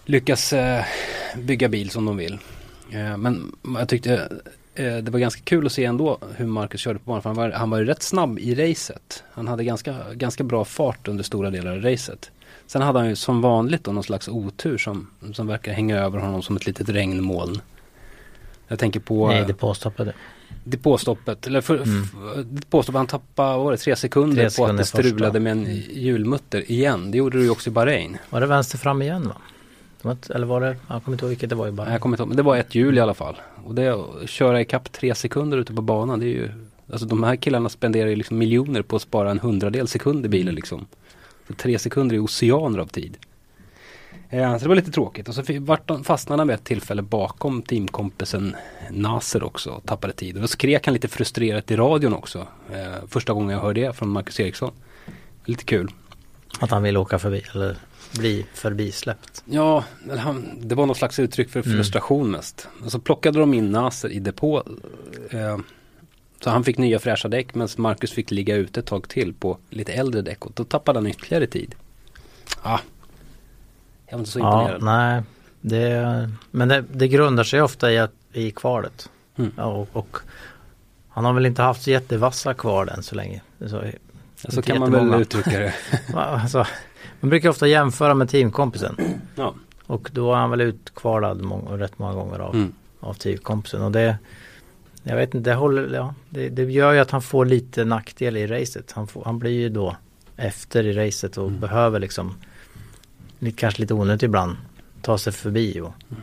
lyckas eh, bygga bil som de vill. Eh, men jag tyckte eh, det var ganska kul att se ändå hur Marcus körde på banan. För han, var, han var ju rätt snabb i racet. Han hade ganska, ganska bra fart under stora delar av racet. Sen hade han ju som vanligt då någon slags otur som, som verkar hänga över honom som ett litet regnmoln. Jag tänker på Nej, eh, det påstoppade. depåstoppet. Eller för, Mm. depåstoppet, han tappade, var det, tre sekunder Tre på att sekunder det strulade första. med en hjulmutter igen. Det gjorde det ju också i Bahrain. Var det vänster fram igen va? Eller var det, jag kommer inte ihåg vilket det var i bara. Jag kommer inte ihåg, men det var ett hjul i alla fall. Och det att köra ikapp tre sekunder ute på banan, det är ju Alltså de här killarna spenderar ju liksom miljoner på att spara en hundradel sekund i bilen liksom. Så tre sekunder är oceaner av tid. Eh, så det var lite tråkigt. Och så fastnade han vid ett tillfälle bakom teamkompisen Nasser också och tappade tid. Och då skrek han lite frustrerat i radion också. Eh, första gången jag hörde det från Marcus Eriksson. Lite kul. Att han ville åka förbi eller bli förbisläppt. Ja, han, det var någon slags uttryck för Mm. frustration mest. Och så plockade de in Nasser i depå. Eh, så han fick nya fräscha däck medan Marcus fick ligga ute ett tag till på lite äldre däck. Och då tappade han ytterligare tid. Ja, jag var inte så Ja, imponerad. nej. Det, men det, det grundar sig ofta i, att, i kvalet. Mm. Ja, och, och han har väl inte haft så jättevassa kval än så länge. Är Så, så kan man väl uttrycka det. *laughs* alltså, man brukar ofta jämföra med teamkompisen. ja. Och då är han väl utkvalad må, rätt många gånger av, Mm. av teamkompisen. Och det, jag vet inte, det, håller, ja, det, det gör ju att han får lite nackdel i racet. Han, får, han blir ju då efter i racet och Mm. behöver liksom, kanske lite onödigt ibland, ta sig förbi. Och, Mm.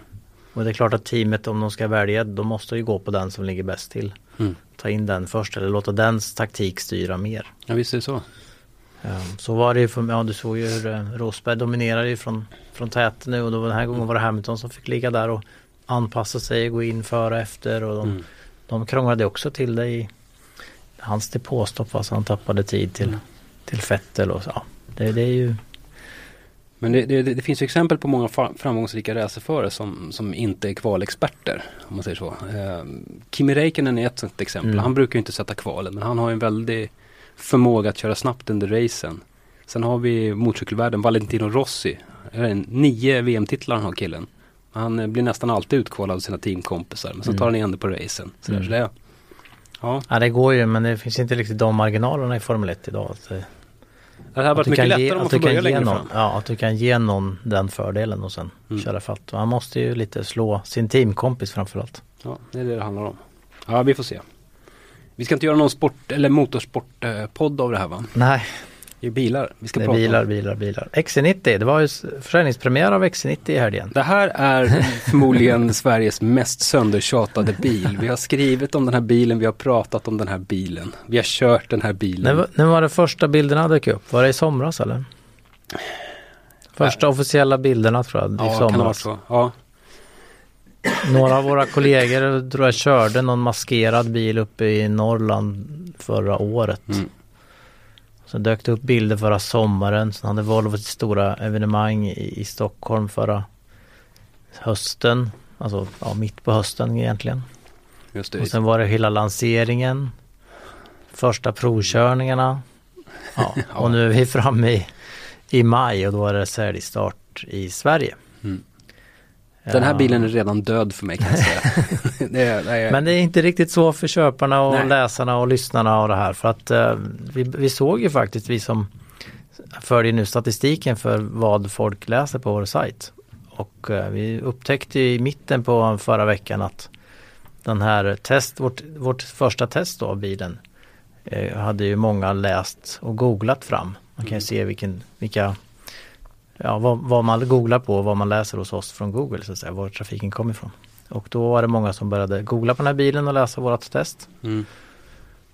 och det är klart att teamet om de ska välja, då måste ju gå på den som ligger bäst till. Mm. Ta in den först eller låta dens taktik styra mer. ja, visst är det så. Um, så var det ju för, ja du såg ju hur uh, Rosberg dominerade ju från, från täten nu och då den här gången var det Hamilton som fick ligga där och anpassa sig, gå in före och efter och de, Mm. De krånglade också till det i hans depåstopp fast han tappade tid till, Mm. till Vettel och så. Ja, det, det är ju Men det, det, det finns ju exempel på många framgångsrika racerförare som, som inte är kvalexperter. Om man säger så. Eh, Kimi Räikkönen är ett sånt exempel. Mm. Han brukar ju inte sätta kvalen men han har en väldig förmåga att köra snabbt under racen. Sen har vi motorcykelvärlden Valentino Rossi. Nio VM-titlar han har killen. Han eh, blir nästan alltid utkvalad av sina teamkompisar. Men så Mm. tar han igen det på racen. Så, Mm. så det, ja, Ja det går ju men det finns inte riktigt de marginalerna i Formel 1 idag. Att, eh, det hade att varit mycket kan ge, lättare om man att får börja längre någon, fram. ja, att du kan ge någon den fördelen och sen Mm. köra fatt. Han måste ju lite slå sin teamkompis framförallt. Ja, det är det det handlar om. Ja, vi får se. Vi ska inte göra någon sport eller motorsportpodd av det här va? Nej, Det är bilar vi ska det är prata bilar, om. bilar, bilar. XC90, det var ju försäljningspremiär av XC90 i helgen. Det här är förmodligen *laughs* Sveriges mest söndertjatade bil. Vi har skrivit om den här bilen, vi har pratat om den här bilen. Vi har kört den här bilen. När, var- när var det första bilderna dök upp? Var det i somras eller? Första officiella bilderna tror jag, i ja, kan det vara somras. så. Ja, Några av våra kollegor tror jag körde någon maskerad bil uppe i Norrland förra året. mm. Så dök det upp bilder förra sommaren. Sen hade Volvo sitt stora evenemang i, i Stockholm förra hösten. Alltså ja, mitt på hösten egentligen. just det. Och sen var det hela lanseringen. Första provkörningarna. Ja, *laughs* och nu är vi framme i, i maj och då är det säljstart i Sverige. Den här bilen är redan död för mig kan jag säga. *laughs* det är, det är... Men det är inte riktigt så för köparna och Nej. läsarna och lyssnarna och det här för att uh, vi, vi såg ju faktiskt vi som följer nu statistiken för vad folk läser på vår sajt. Och uh, vi upptäckte i mitten på förra veckan att den här test, vårt, vårt första test av bilen uh, hade ju många läst och googlat fram. Man kan mm. se vilken, vilka ja, vad, vad, man googlar på och vad man läser hos oss från Google, så att säga, var trafiken kommer ifrån. Och då var det många som började googla på den här bilen och läsa vårt test. Mm.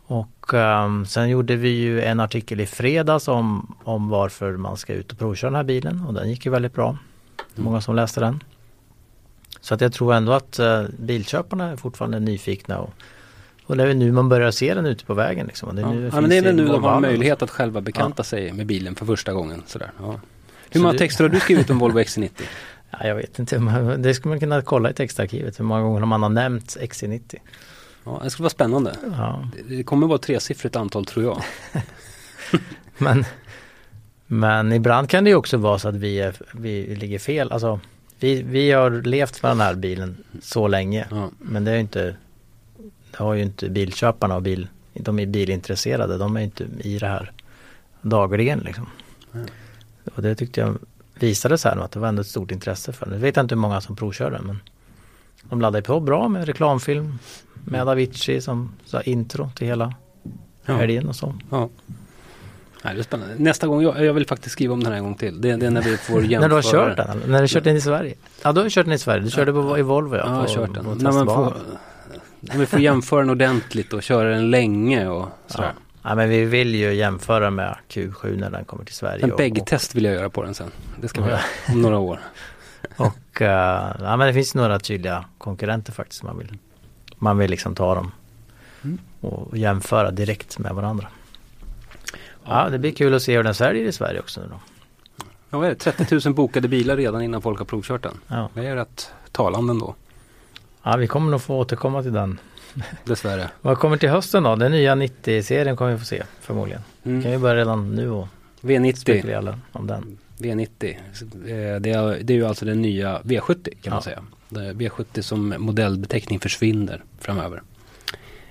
Och um, sen gjorde vi ju en artikel i fredags om, om varför man ska ut och provköra den här bilen och den gick ju väldigt bra. Mm. Många som läste den. Så att jag tror ändå att uh, bilköparna är fortfarande nyfikna och, och det är nu man börjar se den ute på vägen. Liksom. Det, ja. ja men det är väl nu de har möjlighet att själva bekanta ja. sig med bilen för första gången. Sådär. Ja. Hur många texter har du skrivit om Volvo XC90? *laughs* Ja, jag vet inte, det skulle man kunna kolla i textarkivet hur många gånger man har nämnt XC90. Ja, det skulle vara spännande. Ja. Det kommer vara tresiffrigt antal tror jag. *laughs* men, men ibland kan det ju också vara så att vi, är, vi ligger fel. Alltså, vi, vi har levt med den här bilen så länge. Ja. Men det är inte Det har ju inte bilköparna och bil, de är bilintresserade. De är inte i det här dagligen liksom. Ja. Och det tyckte jag visade sig här att det var ändå ett stort intresse för. Vet jag inte hur många som provkörde men de laddade på bra med reklamfilm med Avicii som sa intro till hela ja. helgen och så. Ja. Ja, det är spännande. Nästa gång, jag, jag, vill faktiskt skriva om den här en gång till. Det, det är när vi får jämföra. *laughs* när du har kört den? När du har kört den i Sverige? Ja, du har kört den i Sverige. Du körde på, i Volvo ja. Ja, jag har kört den. När, man får, när vi får jämföra den ordentligt och köra den länge och sådär. Ja. Ja, men vi vill ju jämföra med Q7 när den kommer till Sverige. En bäggtest vill jag göra på den sen. Det ska vi göra om några år. *laughs* och uh, ja, men det finns några tydliga konkurrenter faktiskt. Man vill, man vill liksom ta dem mm. och jämföra direkt med varandra. Ja, det blir kul att se hur den säljer i Sverige också nu då. Ja, vad är det? 30 000 bokade bilar redan innan folk har provkört den. Ja. Det är rätt talande ändå. Ja, vi kommer nog få återkomma till den *laughs* Dessvärre. Vad kommer till hösten då? Den nya 90-serien kommer vi få se förmodligen. Mm. Kan vi börja redan nu och V90. spekulera om den. V90. Eh, det är, det är ju alltså den nya V70 kan ja. man säga. V70 som modellbeteckning försvinner framöver.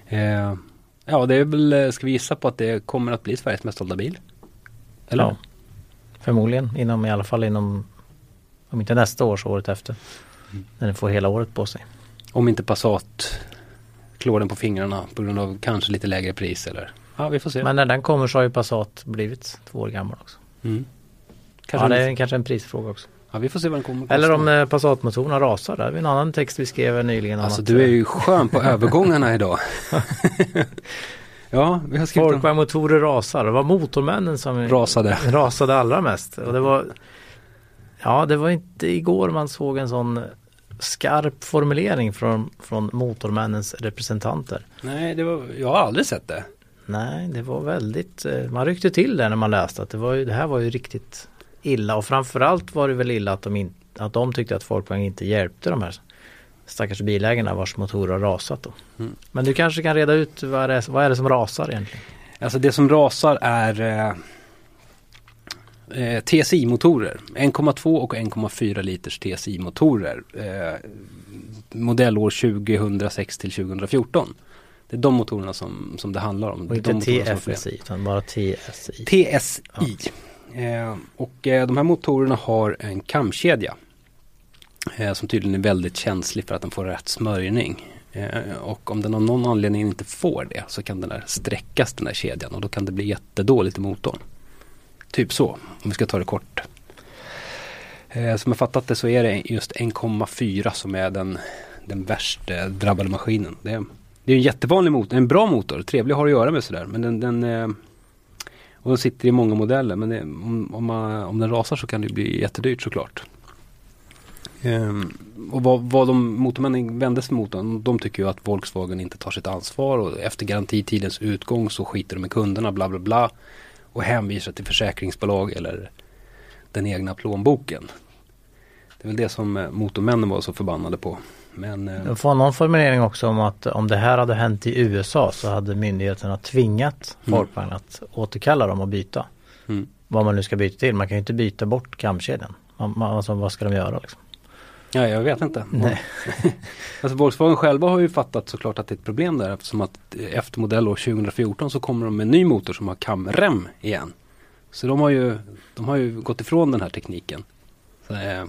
Eh, ja, det är väl, eh, ska vi gissa på att det kommer att bli Sveriges mest sålda bil? Eller? Ja, förmodligen inom i alla fall inom, om inte nästa år så året efter. Mm. När den får hela året på sig. Om inte Passat klår den på fingrarna på grund av kanske lite lägre pris eller Ja vi får se. Men när den kommer så har ju Passat blivit två år gammal också. Mm. Kanske ja det är en, kanske en prisfråga också. Ja vi får se vad den kommer Eller om eh, Passat-motorerna rasar. Det är en annan text vi skrev nyligen. Alltså du är ju eh, skön på *laughs* övergångarna idag. *laughs* ja, vi har skrivit Folkvagn-motorer rasar. Det var motormännen som rasade. *laughs* rasade allra mest. Och det var Ja det var inte igår man såg en sån skarp formulering från, från Motormännens representanter. Nej, det var, jag har aldrig sett det. Nej, det var väldigt, eh, man ryckte till det när man läste att det, var ju, det här var ju riktigt illa och framförallt var det väl illa att de, in, att de tyckte att Folkvagn inte hjälpte de här stackars bilägarna vars motorer har rasat. Då. Mm. Men du kanske kan reda ut vad är, det, vad är det som rasar egentligen? Alltså det som rasar är eh, TSI-motorer. 1,2 och 1,4 liters TSI-motorer. Eh, modellår 2006 till 2014. Det är de motorerna som, som det handlar om. Och inte TFSI utan bara TSI. TSI. Ja. Eh, och eh, de här motorerna har en kamkedja. Eh, som tydligen är väldigt känslig för att den får rätt smörjning. Eh, och om den av någon anledning inte får det så kan den där sträckas den där kedjan och då kan det bli jättedåligt i motorn. Typ så, om vi ska ta det kort. Eh, som jag fattat det så är det just 1,4 som är den, den värst eh, drabbade maskinen. Det är, det är en jättevanlig motor, en bra motor, trevlig att ha att göra med sådär. Men den, den eh, och den sitter i många modeller men det, om, om, man, om den rasar så kan det bli jättedyrt såklart. Ehm, och vad, vad de motormännen vände sig mot, de, de tycker ju att Volkswagen inte tar sitt ansvar och efter garantitidens utgång så skiter de i kunderna bla bla bla och hänvisar till försäkringsbolag eller den egna plånboken. Det är väl det som eh, motormännen var så förbannade på. Men eh, Jag får någon formulering också om att om det här hade hänt i USA så hade myndigheterna tvingat Mm. Folkvagn att återkalla dem och byta. Mm. Vad man nu ska byta till. Man kan ju inte byta bort kamkedjan. Man, man, alltså, vad ska de göra liksom? Ja, jag vet inte. Nej. *laughs* Alltså Volkswagen själva har ju fattat såklart att det är ett problem där eftersom att efter modellår 2014 så kommer de med en ny motor som har kamrem igen. Så de har ju, de har ju gått ifrån den här tekniken. Så, eh,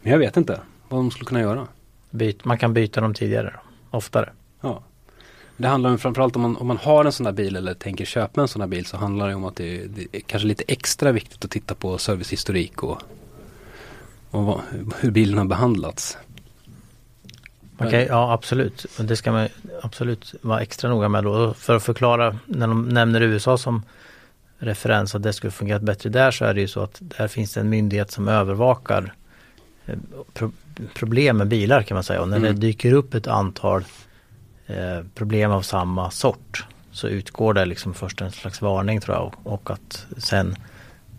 men jag vet inte vad de skulle kunna göra. Byt, man kan byta dem tidigare. Oftare. Ja. Det handlar om framförallt om man, om man har en sån här bil eller tänker köpa en sån här bil så handlar det om att det, det är kanske lite extra viktigt att titta på servicehistorik och, och vad, hur bilen har behandlats. Okej, ja absolut. Det ska man absolut vara extra noga med då. För att förklara när de nämner USA som referens att det skulle fungerat bättre där så är det ju så att där finns det en myndighet som övervakar eh, pro problem med bilar kan man säga. Och när Mm. det dyker upp ett antal eh, problem av samma sort så utgår det liksom först en slags varning tror jag och, och att sen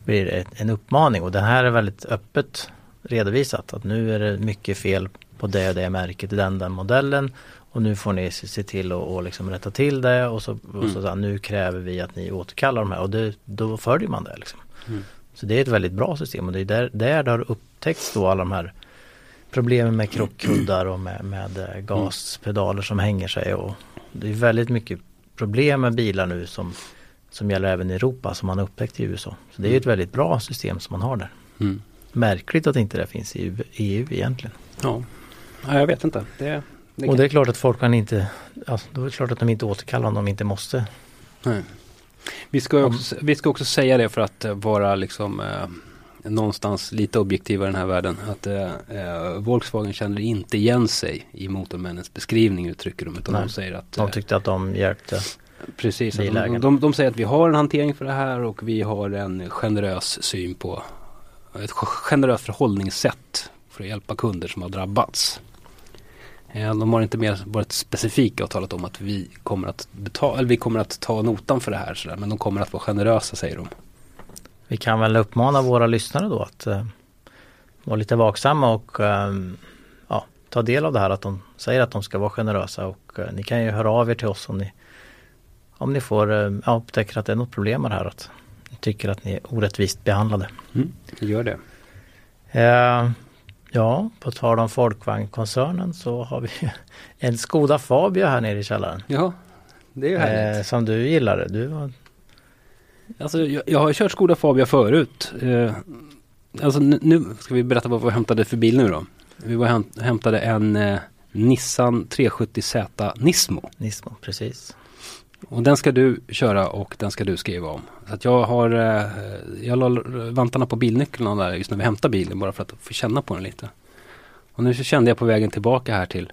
blir det en uppmaning och den här är väldigt öppet redovisat att nu är det mycket fel på det och det märket i den, den modellen och nu får ni se till att och liksom rätta till det och så, och Mm. så här, nu kräver vi att ni återkallar de här och det, då följer man det. Liksom. Mm. Så det är ett väldigt bra system och det är där, där det har upptäckts då alla de här problemen med krockkuddar och med, med eh, gaspedaler som hänger sig och det är väldigt mycket problem med bilar nu som, som gäller även i Europa som man upptäckt i USA. Så det är ett väldigt bra system som man har där. Mm. Märkligt att inte det finns i EU egentligen. Ja. ja, jag vet inte. Det, det Och det är klart att folk kan inte, ja, då är det klart att de inte återkallar om de inte måste. Nej. Vi, ska också, vi ska också säga det för att eh, vara liksom eh, någonstans lite objektiva i den här världen. Att eh, eh, Volkswagen känner inte igen sig i Motormännens beskrivning uttrycker de. Utan Nej. de säger att De eh, tyckte att de hjälpte. Precis, de, de, de säger att vi har en hantering för det här och vi har en generös syn på ett generöst förhållningssätt för att hjälpa kunder som har drabbats. Eh, de har inte mer varit specifika och talat om att vi kommer att betala, eller vi kommer att ta notan för det här sådär, men de kommer att vara generösa säger de. Vi kan väl uppmana våra lyssnare då att eh, vara lite vaksamma och eh, ja, ta del av det här att de säger att de ska vara generösa och eh, ni kan ju höra av er till oss om ni om ni får eh, ja, upptäcker att det är något problem med det här att tycker att ni är orättvist behandlade. Mm, gör det. Eh, ja, på tal om Folkvagnkoncernen så har vi *laughs* en Skoda Fabia här nere i källaren. Ja, det är ju härligt. Eh, som du gillade. Du var, Alltså, jag, jag har kört Skoda Fabia förut. Eh, alltså nu, ska vi berätta vad vi hämtade för bil nu då. Vi var häm, hämtade en eh, Nissan 370Z Nismo. Nismo, precis. Och den ska du köra och den ska du skriva om. Så att jag har, eh, jag la vantarna på bilnycklarna där just när vi hämtar bilen bara för att få känna på den lite. Och nu så kände jag på vägen tillbaka här till,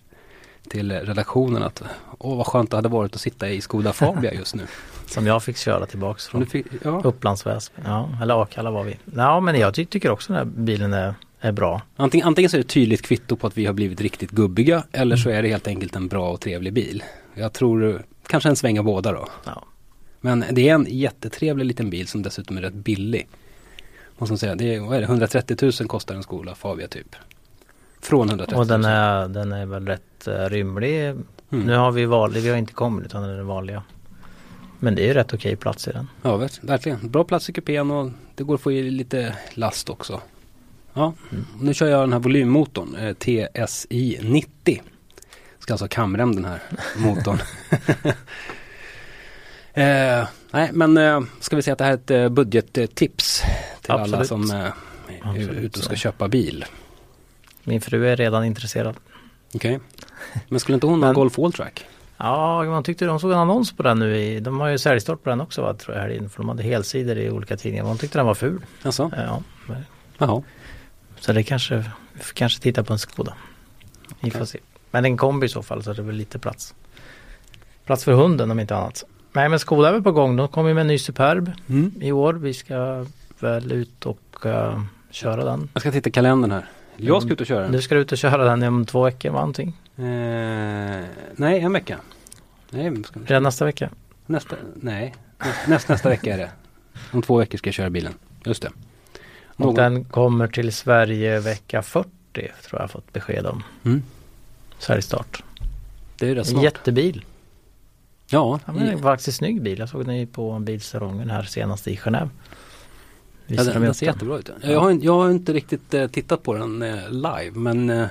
till redaktionen att åh vad skönt det hade varit att sitta i Skoda Fabia just nu. *laughs* Som jag fick köra tillbaks från fick, ja. Upplands Väsby. Ja, eller Akalla var vi. Ja, men jag ty tycker också den här bilen är, är bra. Antingen, antingen så är det tydligt kvitto på att vi har blivit riktigt gubbiga eller så är det helt enkelt en bra och trevlig bil. Jag tror kanske en sväng av båda då. Ja. Men det är en jättetrevlig liten bil som dessutom är rätt billig. Måste man säga. Det är, vad är det, 130 000 kostar en Skola Fabia typ. Från 130 000. Och den är, den är väl rätt uh, rymlig. Mm. Nu har vi vanlig, vi har inte kommit utan den är den vanliga. Men det är rätt okej plats i den. Ja, ver- verkligen. Bra plats i kupén och det går att få i lite last också. Ja, nu kör jag den här volymmotorn, eh, TSI 90. Ska alltså ha kamrem den här motorn. *laughs* eh, nej, men eh, ska vi säga att det här är ett eh, budgettips till alla Absolut. som eh, är Absolut, ute och ska så. köpa bil. Min fru är redan intresserad. Okej. Men skulle inte hon ha Men- Golf Alltrack? Ja, man tyckte de såg en annons på den nu i, de har ju säljstart på den också va, tror jag inne, för de hade helsidor i olika tidningar. Man tyckte den var ful. Alltså? Ja, men- Jaha. så det kanske, vi får kanske titta på en Skoda. Vi får se. Men en kombi i så fall så är det väl lite plats. Plats för hunden om inte annat. Nej men Skoda är väl på gång. De kommer med en ny Superb Mm. i år. Vi ska väl ut och eh, köra den. Jag ska titta kalendern här. Jag ska ut och köra den. Du ska ut och köra den om två veckor va, någonting? Eh, nej, en vecka. Nej, ska, Redan nästa vecka. nästa, nej. Näst, näst, nästa vecka är det. Om två veckor ska jag köra bilen. Just det. Och Någon- den kommer till Sverige vecka 40 tror jag fått besked om. Mm. Säljstart. Det är rätt En smart. jättebil. Ja, Ja, men det var faktiskt en snygg bil. Jag såg den ju på bilsalongen här senast i Genève. ja den, de den ser jättebra ut. Jag har, jag har inte riktigt eh, tittat på den eh, live men eh,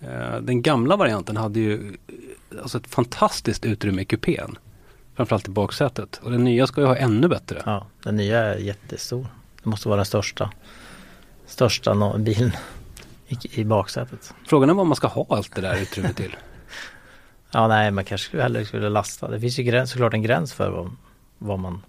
eh, den gamla varianten hade ju eh, alltså ett fantastiskt utrymme i kupén. Framförallt i baksätet. Och den nya ska ju ha ännu bättre. Ja, den nya är jättestor. Det måste vara den största, största no- bilen i, i baksätet. Frågan är vad man ska ha allt det där utrymmet till. *laughs* Ja, nej, man kanske hellre skulle lasta. Det finns ju gräns, såklart en gräns för vad, vad, man,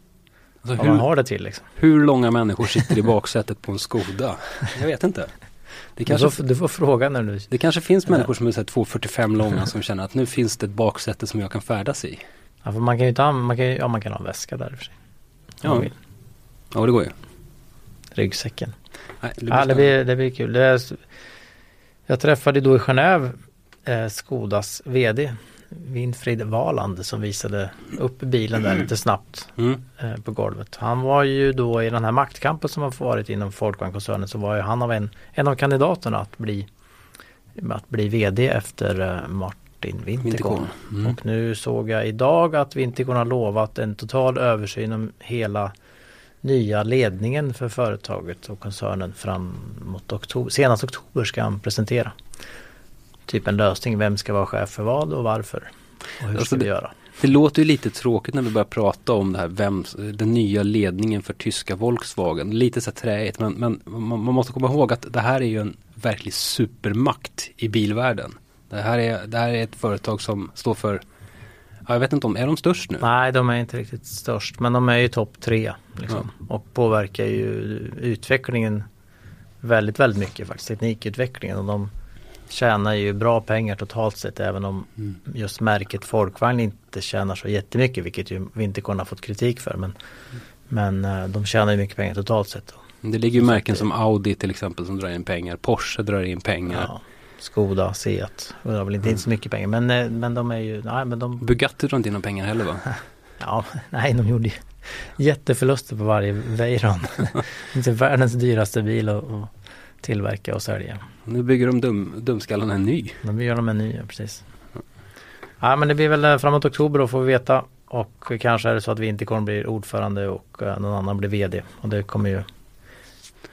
Alltså, vad man hur, har det till. Liksom. hur långa människor sitter i baksätet på en Skoda? Jag vet inte. Det *laughs* Du, kanske, får, du får fråga när du... det kanske finns Ja. människor som är så här 2,45 långa som känner att nu finns det ett baksäte som jag kan färdas i. Ja, för man kan ju ha, man kan, ja, man kan ha en väska där i för sig. Ja. man. Ja, det går ju. Ryggsäcken. Nej, det blir Ja, det blir, det blir kul. Det är, jag träffade då i Genève eh, Skodas VD Winfried Valand som visade upp bilen där lite snabbt Mm. eh, på golvet. Han var ju då i den här maktkampen som har varit inom Folkvagn-koncernen så var ju han av en, en av kandidaterna att bli, att bli VD efter eh, Martin. Winterkorn. Mm. Och nu såg jag idag att Winterkorn har lovat en total översyn om hela nya ledningen för företaget och koncernen fram mot oktober. Senast oktober ska han presentera. Typ en lösning. Vem ska vara chef för vad och varför? Och hur Alltså ska vi det- göra? Det låter ju lite tråkigt när vi börjar prata om det här, vem, den nya ledningen för tyska Volkswagen. Lite så träigt men, men man, man måste komma ihåg att det här är ju en verklig supermakt i bilvärlden. Det här är, det här är ett företag som står för, ja, jag vet inte om, är de störst nu? Nej, de är inte riktigt störst. Men de är ju topp tre. Liksom, Och påverkar ju utvecklingen väldigt, väldigt mycket faktiskt. Teknikutvecklingen. Och de tjänar ju bra pengar totalt sett. Även om Mm. just märket Folkvagn inte tjänar så jättemycket. Vilket ju Vinterkorn har fått kritik för. Men, men eh, de tjänar ju mycket pengar totalt sett. Det ligger ju märken som Audi till exempel som drar in pengar. Porsche drar in pengar. Ja. Skoda, Seat. Det har väl inte, inte så mycket pengar. Men, eh, men de är ju, nej men de Bugatti drar inte in några pengar heller va? *laughs* Ja, nej de gjorde ju jätteförluster på varje Veyron. *laughs* Inte världens dyraste bil att, att tillverka och sälja. Nu bygger de dum, dumskallarna en ny. De gör de en ny, ja, precis. Ja men det blir väl eh, framåt oktober då får vi veta. Och kanske är det så att Vinterkorn blir ordförande och eh, någon annan blir VD. Och det kommer ju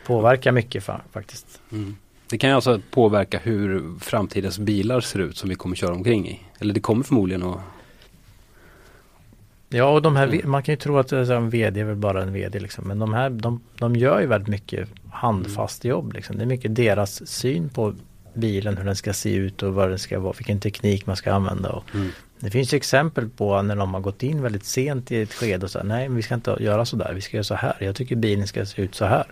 påverka mycket fa- faktiskt. Mm. Det kan ju alltså påverka hur framtidens bilar ser ut som vi kommer köra omkring i. Eller det kommer förmodligen att Ja och de här, Mm. Man kan ju tro att eh, en VD är väl bara en VD liksom. Men de här, de, de gör ju väldigt mycket handfast jobb liksom. Det är mycket deras syn på bilen, hur den ska se ut och vad den ska vara, vilken teknik man ska använda. Och Mm. det finns ju exempel på när de har gått in väldigt sent i ett skede och sagt nej men vi ska inte göra så där, vi ska göra så här. Jag tycker bilen ska se ut så här.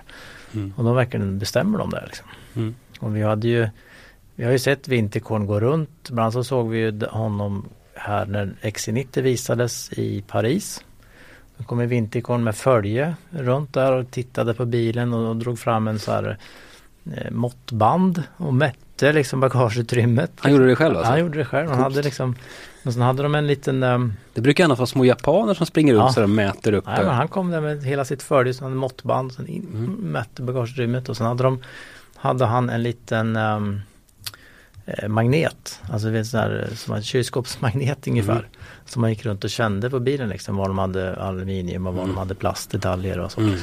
Mm. Och då verkligen bestämmer de det. Liksom. Mm. Och vi hade ju Vi har ju sett Vinterkorn gå runt. Bland annat så såg vi ju honom här när XC90 visades i Paris. Då kom ju Vinterkorn med följe runt där och tittade på bilen och, och drog fram en så här eh, måttband och mätte liksom bagageutrymmet. Han gjorde det själv alltså? Han gjorde det själv. Han hade liksom och sen hade de en liten ehm, Det brukar annars vara små japaner som springer runt Ja. så de mäter upp Nej, men han kom där med hela sitt följe, han hade måttband, sen in, Mm. mätte bagageutrymmet och sen hade de hade han en liten eh, magnet, alltså vet, sån här, som en kylskåpsmagnet *laughs* ungefär. Mm. Som man gick runt och kände på bilen liksom, var de hade aluminium och var Mm. de hade plastdetaljer och så. Mm.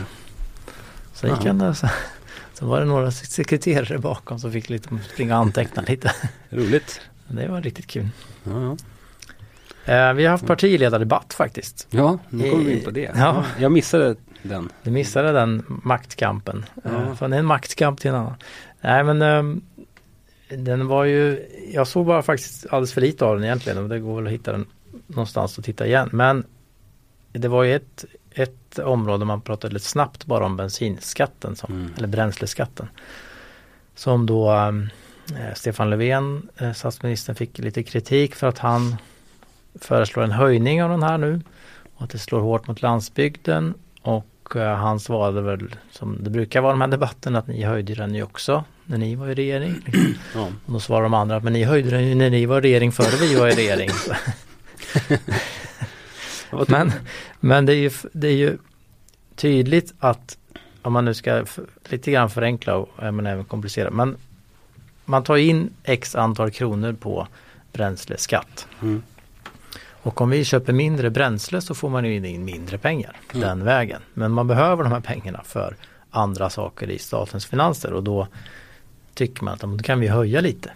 Så gick han där så, *laughs* så var det några sekreterare bakom som fick lite springa och anteckna lite. *laughs* Roligt. Det var riktigt kul. Ja, ja. Eh, vi har haft partiledardebatt faktiskt. ja nu kommer vi in på det. Ja. Jag missade den. Du missade den maktkampen. Ja. Från en maktkamp till en annan. Nej men ehm, den var ju, jag såg bara faktiskt alldeles för lite av den egentligen och det går väl att hitta den någonstans och titta igen. Men det var ju ett, ett område man pratade lite snabbt bara om bensinskatten, som, Mm. eller bränsleskatten. Som då ehm, eh, Stefan Löfven, eh, statsministern, fick lite kritik för att han föreslår en höjning av den här nu. Och att det slår hårt mot landsbygden. Och eh, han svarade väl som det brukar vara i de här debatterna att ni höjde den ju också när ni var i regering. Liksom. *clears throat* Ja. Och då svarar de andra men ni höjde den ju när ni var i regering före vi var i regering. *laughs* men, men det är ju, det är ju tydligt att om man nu ska lite grann förenkla och eh, men även komplicera. Men man tar in x antal kronor på bränsleskatt. Mm. Och om vi köper mindre bränsle så får man ju in mindre pengar Mm. den vägen. Men man behöver de här pengarna för andra saker i statens finanser och då tycker man att då kan vi höja lite.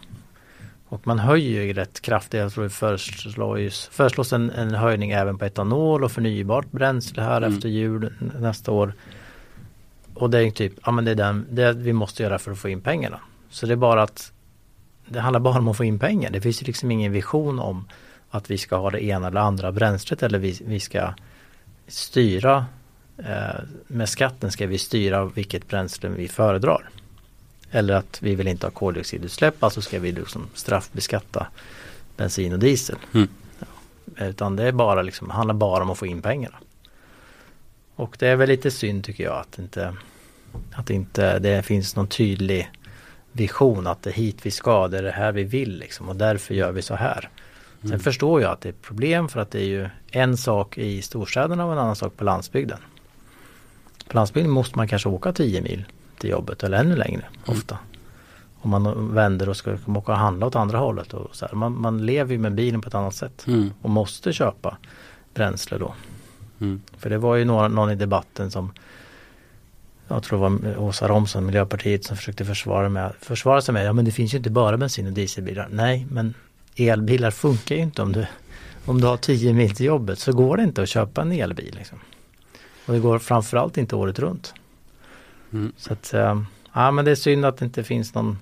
Och man höjer ju rätt kraftigt. Jag tror det föreslås, föreslås en, en höjning även på etanol och förnybart bränsle här Mm. efter jul nästa år. Och det är typ, ja men det är den, det vi måste göra för att få in pengarna. Så det är bara att det handlar bara om att få in pengar. Det finns ju liksom ingen vision om att vi ska ha det ena eller andra bränslet eller vi, vi ska styra eh, med skatten ska vi styra vilket bränsle vi föredrar. Eller att vi vill inte ha koldioxidutsläpp, alltså ska vi liksom straffbeskatta bensin och diesel. Mm. Ja, utan det är bara liksom, handlar bara om att få in pengarna. Och det är väl lite synd tycker jag att inte, att inte det finns någon tydlig vision att det är hit vi ska, det är det här vi vill liksom och därför gör vi så här. Sen Mm. förstår jag att det är ett problem för att det är ju en sak i storstäderna och en annan sak på landsbygden. På landsbygden måste man kanske åka 10 mil till jobbet eller ännu längre Mm. ofta. Om man vänder och ska åka och handla åt andra hållet. Och så. Man, man lever ju med bilen på ett annat sätt Mm. och måste köpa bränsle då. Mm. För det var ju några, någon i debatten som jag tror det var Åsa Romson, Miljöpartiet som försökte försvara, med, försvara sig med Ja men det finns ju inte bara bensin och dieselbilar. Nej men elbilar funkar ju inte om du Om du har 10 mil till jobbet så går det inte att köpa en elbil. Liksom. Och det går framförallt inte året runt. Mm. Så att, eh, ja men det är synd att det inte finns någon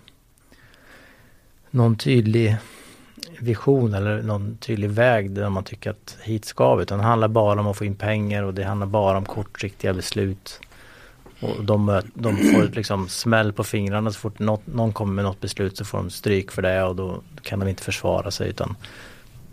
Någon tydlig vision eller någon tydlig väg där man tycker att hit ska vi. Utan det handlar bara om att få in pengar och det handlar bara om kortsiktiga beslut. Och de, de får liksom smäll på fingrarna så fort något, någon kommer med något beslut så får de stryk för det och då kan de inte försvara sig utan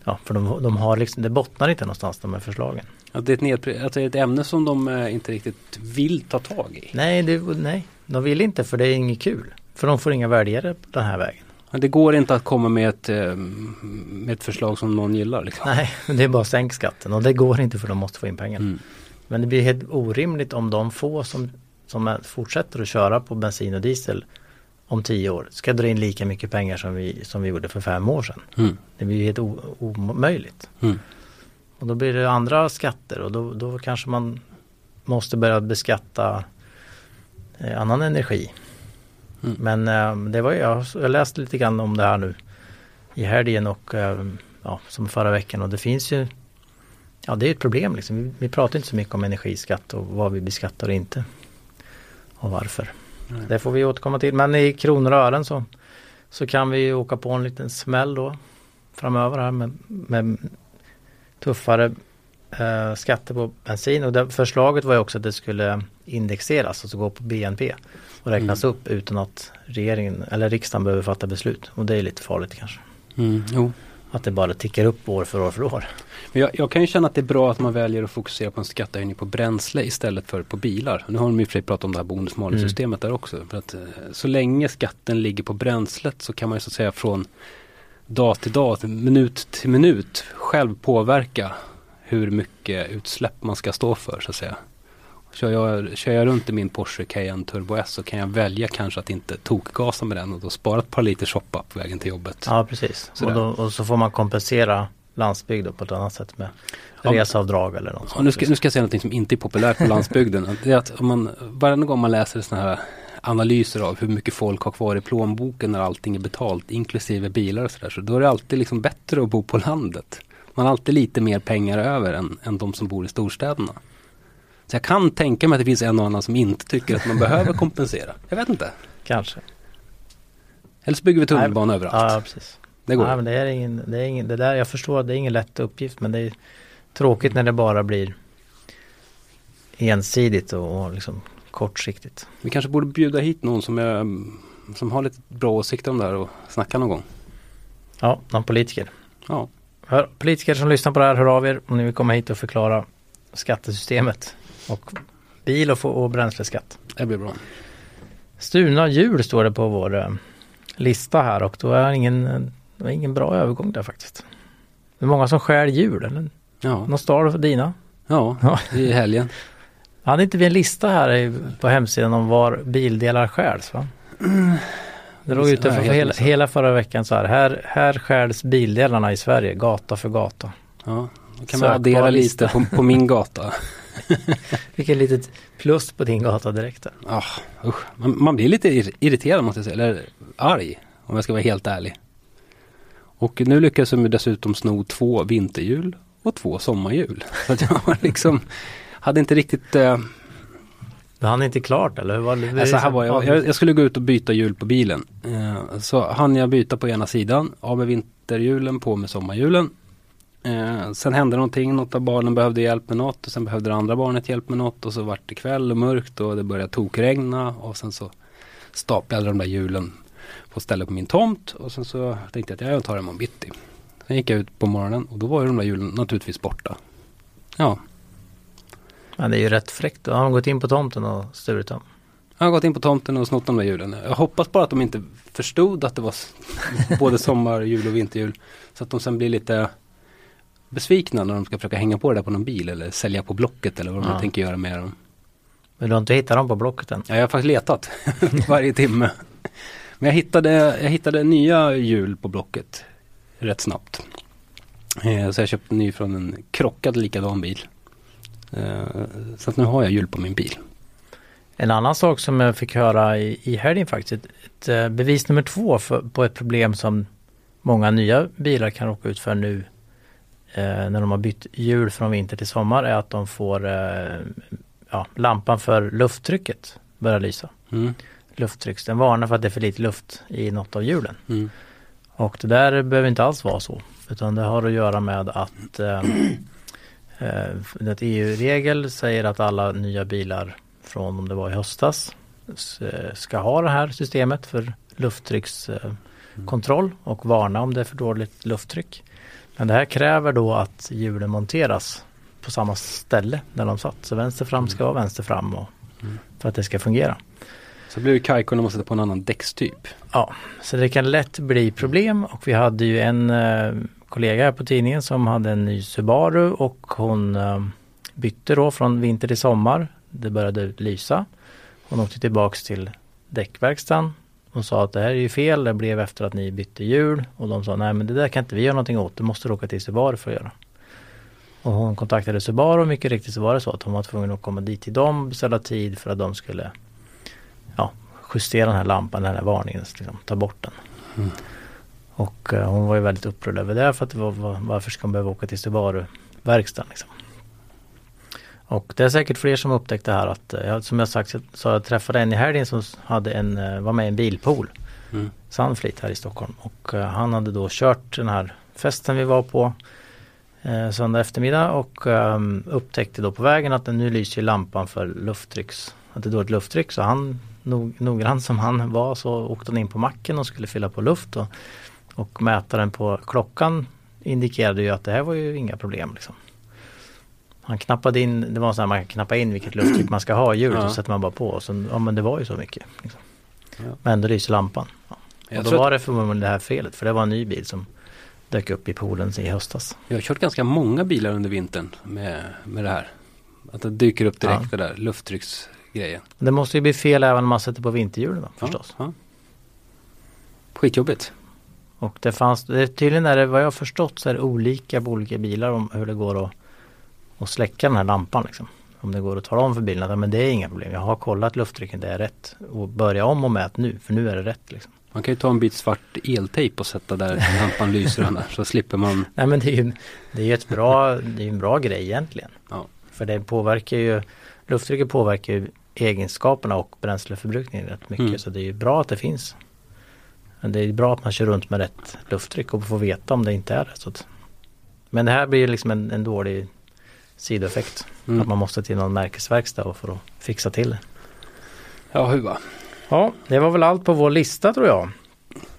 Ja, för de, de har liksom, det bottnar inte någonstans de här förslagen. Att det, är ett nedpri- att det är ett ämne som de eh, inte riktigt vill ta tag i. Nej, det, nej, de vill inte för det är inget kul. För de får inga väljare på den här vägen. Det går inte att komma med ett, eh, med ett förslag som någon gillar. Liksom. Nej, *laughs* det är bara sänk skatten och det går inte för de måste få in pengar. Mm. Men det blir helt orimligt om de få som, som fortsätter att köra på bensin och diesel om tio år ska dra in lika mycket pengar som vi, som vi gjorde för fem år sedan. Mm. Det blir ju helt omöjligt. Mm. Och då blir det andra skatter och då, då kanske man måste börja beskatta eh, annan energi. Mm. Men eh, det var jag, jag läste lite grann om det här nu i helgen och eh, ja, som förra veckan och det finns ju Ja det är ett problem liksom. Vi, vi pratar inte så mycket om energiskatt och vad vi beskattar och inte. Och varför. Nej. Det får vi återkomma till. Men i kronor och ören så, så kan vi åka på en liten smäll då framöver här med, med tuffare eh, skatter på bensin. Och det, förslaget var ju också att det skulle indexeras, alltså gå på BNP och räknas upp utan att regeringen eller riksdagen behöver fatta beslut. Och det är lite farligt kanske. Mm. Jo. Att det bara tickar upp år för år för år. Men jag, jag kan ju känna att det är bra att man väljer att fokusera på en skattehöjning på bränsle istället för på bilar. Nu har de för sig pratat om det här bonus malus systemet där också. För att, eh, så länge skatten ligger på bränslet så kan man ju så att säga från dag till dag, minut till minut själv påverka hur mycket utsläpp man ska stå för så att säga. Kör jag, kör jag runt i min Porsche Cayenne Turbo S så kan jag välja kanske att inte tokgasa med den och då spara ett par liter shoppa på vägen till jobbet. Ja precis. Och, då, och så får man kompensera landsbygd då på ett annat sätt med Ja. reseavdrag eller något sånt. nu, ska, nu ska jag säga något som inte är populärt på landsbygden. *laughs* Det är att om man, varje gång man läser sådana här analyser av hur mycket folk har kvar i plånboken när allting är betalt, inklusive bilar och sådär, så då är det alltid liksom bättre att bo på landet. Man har alltid lite mer pengar över än, än de som bor i storstäderna. Så jag kan tänka mig att det finns en och annan som inte tycker att man behöver kompensera. Jag vet inte. Kanske. Eller så bygger vi tunnelbana överallt. Ja precis. Det går. Nej, men det är ingen, det är ingen, det där, jag förstår att det är ingen lätt uppgift men det är tråkigt när det bara blir ensidigt och, och liksom kortsiktigt. Vi kanske borde bjuda hit någon som, är, som har lite bra åsikter om det här och snacka någon gång. Ja, någon politiker. Ja. Hör, politiker som lyssnar på det här, hör av er om ni vill komma hit och förklara skattesystemet och bil och, och bränsleskatt. Det blir bra. Stulna hjul står det på vår eh, lista här och då är ingen, det var ingen bra övergång där faktiskt. Det är många som stjäl hjul, eller? Ja, Någon stal dina? ja i helgen. *laughs* Hade inte vi en lista här på hemsidan om var bildelar stjäls va? *clears throat* Det låg ute för hela, hela förra veckan så här. Här, här skärs bildelarna i Sverige, gata för gata. Ja, då kan man addera lite på, på min gata. *laughs* *laughs* Vilket litet plus på din gata direkt. Ja, usch. Man, man, blir lite irriterad måste jag säga, eller arg om jag ska vara helt ärlig. Och nu lyckades de dessutom sno två vinterhjul och två sommarhjul. Så jag liksom hade inte riktigt eh, du hann inte klart eller? Hur var det? Alltså, här var jag, jag, jag, skulle gå ut och byta hjul på bilen. Eh, så hann jag byta på ena sidan, av med vinterhjulen, på med sommarhjulen. Eh, sen hände någonting, något av barnen behövde hjälp med något och sen behövde det andra barnet hjälp med något och så vart det kväll och mörkt och det började tokregna och sen så staplade de där hjulen på stället på min tomt och sen så tänkte jag att jag tar dem om bitti. Sen gick jag ut på morgonen och då var ju de där hjulen naturligtvis borta. Ja, Ja, det är ju rätt fräckt. Har de gått in på tomten och stulit dem? Jag har gått in på tomten och snott de där hjulen. Jag hoppas bara att de inte förstod att det var *laughs* både sommar, jul och vinterjul. Så att de sen blir lite besvikna när de ska försöka hänga på det där på någon bil eller sälja på Blocket eller vad de ja. tänker göra med dem. Men du har inte hittat dem på Blocket än? Ja, jag har faktiskt letat *laughs* varje timme. Men jag hittade, jag hittade nya hjul på Blocket rätt snabbt. Eh, så jag köpte ny från en krockad likadan bil. Eh, så att nu har jag hjul på min bil. En annan sak som jag fick höra i, i helgen faktiskt, ett, ett eh, bevis nummer två för, på ett problem som många nya bilar kan råka ut för nu när de har bytt hjul från vinter till sommar är att de får eh, ja, lampan för lufttrycket börja lysa. Mm. Lufttrycks, den varnar för att det är för lite luft i något av hjulen. Mm. Och det där behöver inte alls vara så. Utan det har att göra med att eh, Eh, EU-regel säger att alla nya bilar från om det var i höstas eh, ska ha det här systemet för lufttryckskontroll och varna om det är för dåligt lufttryck. Men det här kräver då att hjulen monteras på samma ställe där de satt. Så vänster fram ska vara vänster fram och, för att det ska fungera. Så blir det kajko när man sätter på en annan däckstyp. Ja, så det kan lätt bli problem och vi hade ju en eh, kollega här på tidningen som hade en ny Subaru och hon eh, bytte då från vinter till sommar. Det började lysa. Hon åkte tillbaks till däckverkstan och sa att det här är ju fel, det blev efter att ni bytte hjul. Och de sa nej men det där kan inte vi göra någonting åt, det måste du åka till Subaru för att göra. Och hon kontaktade Subaru och mycket riktigt så var det så att hon var tvungen att komma dit till dem, beställa tid för att de skulle ja, justera den här lampan, den här varningen, liksom, ta bort den. Mm. Och uh, hon var ju väldigt upprörd över det för att det var, var, varför ska hon behöva åka till Subaru-verkstaden liksom. Och det är säkert fler som upptäckt det här att, uh, som jag sagt så jag träffade en i helgen som hade en, uh, var med i en bilpool. Mm. Sunfleet här i Stockholm och han hade då kört den här festen vi var på söndag eftermiddag och um, upptäckte då på vägen att nu lyser lampan för lufttrycks, att det är dåligt lufttryck så han nog, noggrann som han var så åkte han in på macken och skulle fylla på luft och och mätaren på klockan indikerade ju att det här var ju inga problem. Liksom. Han knappade in, det var så här man kan knappa in vilket lufttryck man ska ha i hjulet ja. och sätter man bara på. Och sen, ja men det var ju så mycket. Liksom. Ja. Men då lyser lampan. Ja. Och då var det förmodligen det här felet för det var en ny bil som dök upp i poolen i höstas. Jag har kört ganska många bilar under vintern med, med det här. Att det dyker upp direkt ja. det där lufttrycksgrejen. Det måste ju bli fel även om man sätter på vinterhjulen förstås. Ja, ja. Skitjobbigt. Och det fanns, det, tydligen är det vad jag förstått så är det olika på olika bilar om hur det går att, att släcka den här lampan liksom. Om det går att tala om för bilen att men det är inga problem. Jag har kollat lufttrycket, det är rätt. Och börja om och mät nu, för nu är det rätt. Liksom. Man kan ju ta en bit svart eltejp och sätta där lampan lyser annars så slipper man. *laughs* Nej men det är ju det är ett bra, det är en bra grej egentligen. Ja. För det påverkar ju, lufttrycket påverkar ju egenskaperna och bränsleförbrukningen rätt mycket. Mm. Så det är ju bra att det finns. Men det är bra att man kör runt med rätt lufttryck och får veta om det inte är det. Så att, men det här blir liksom en, en dålig sidoeffekt. Mm. Att man måste till någon märkesverkstad för att fixa till det. Ja, huva. Ja, det var väl allt på vår lista tror jag.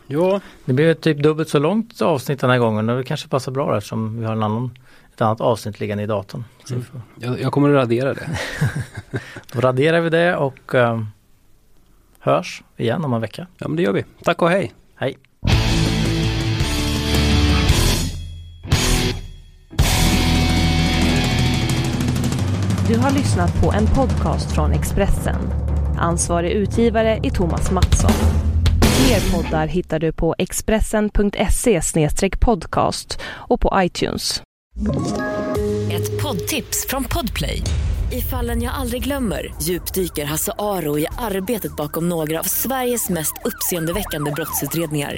Ja. Det blev typ dubbelt så långt avsnitt den här gången och det kanske passar bra eftersom vi har en annan, ett annat avsnitt liggande i datorn. Mm. Jag, jag, kommer att radera det. *laughs* Då raderar vi det och um, hörs igen om en vecka. Ja men det gör vi. Tack och hej. Hej. Du har lyssnat på en podcast från Expressen. Ansvarig utgivare är Thomas Mattsson. Fler poddar hittar du på expressen.se podcast och på iTunes. Ett poddtips från Podplay. I fallen jag aldrig glömmer djupdyker Hasse Aro i arbetet bakom några av Sveriges mest uppseendeväckande brottsutredningar.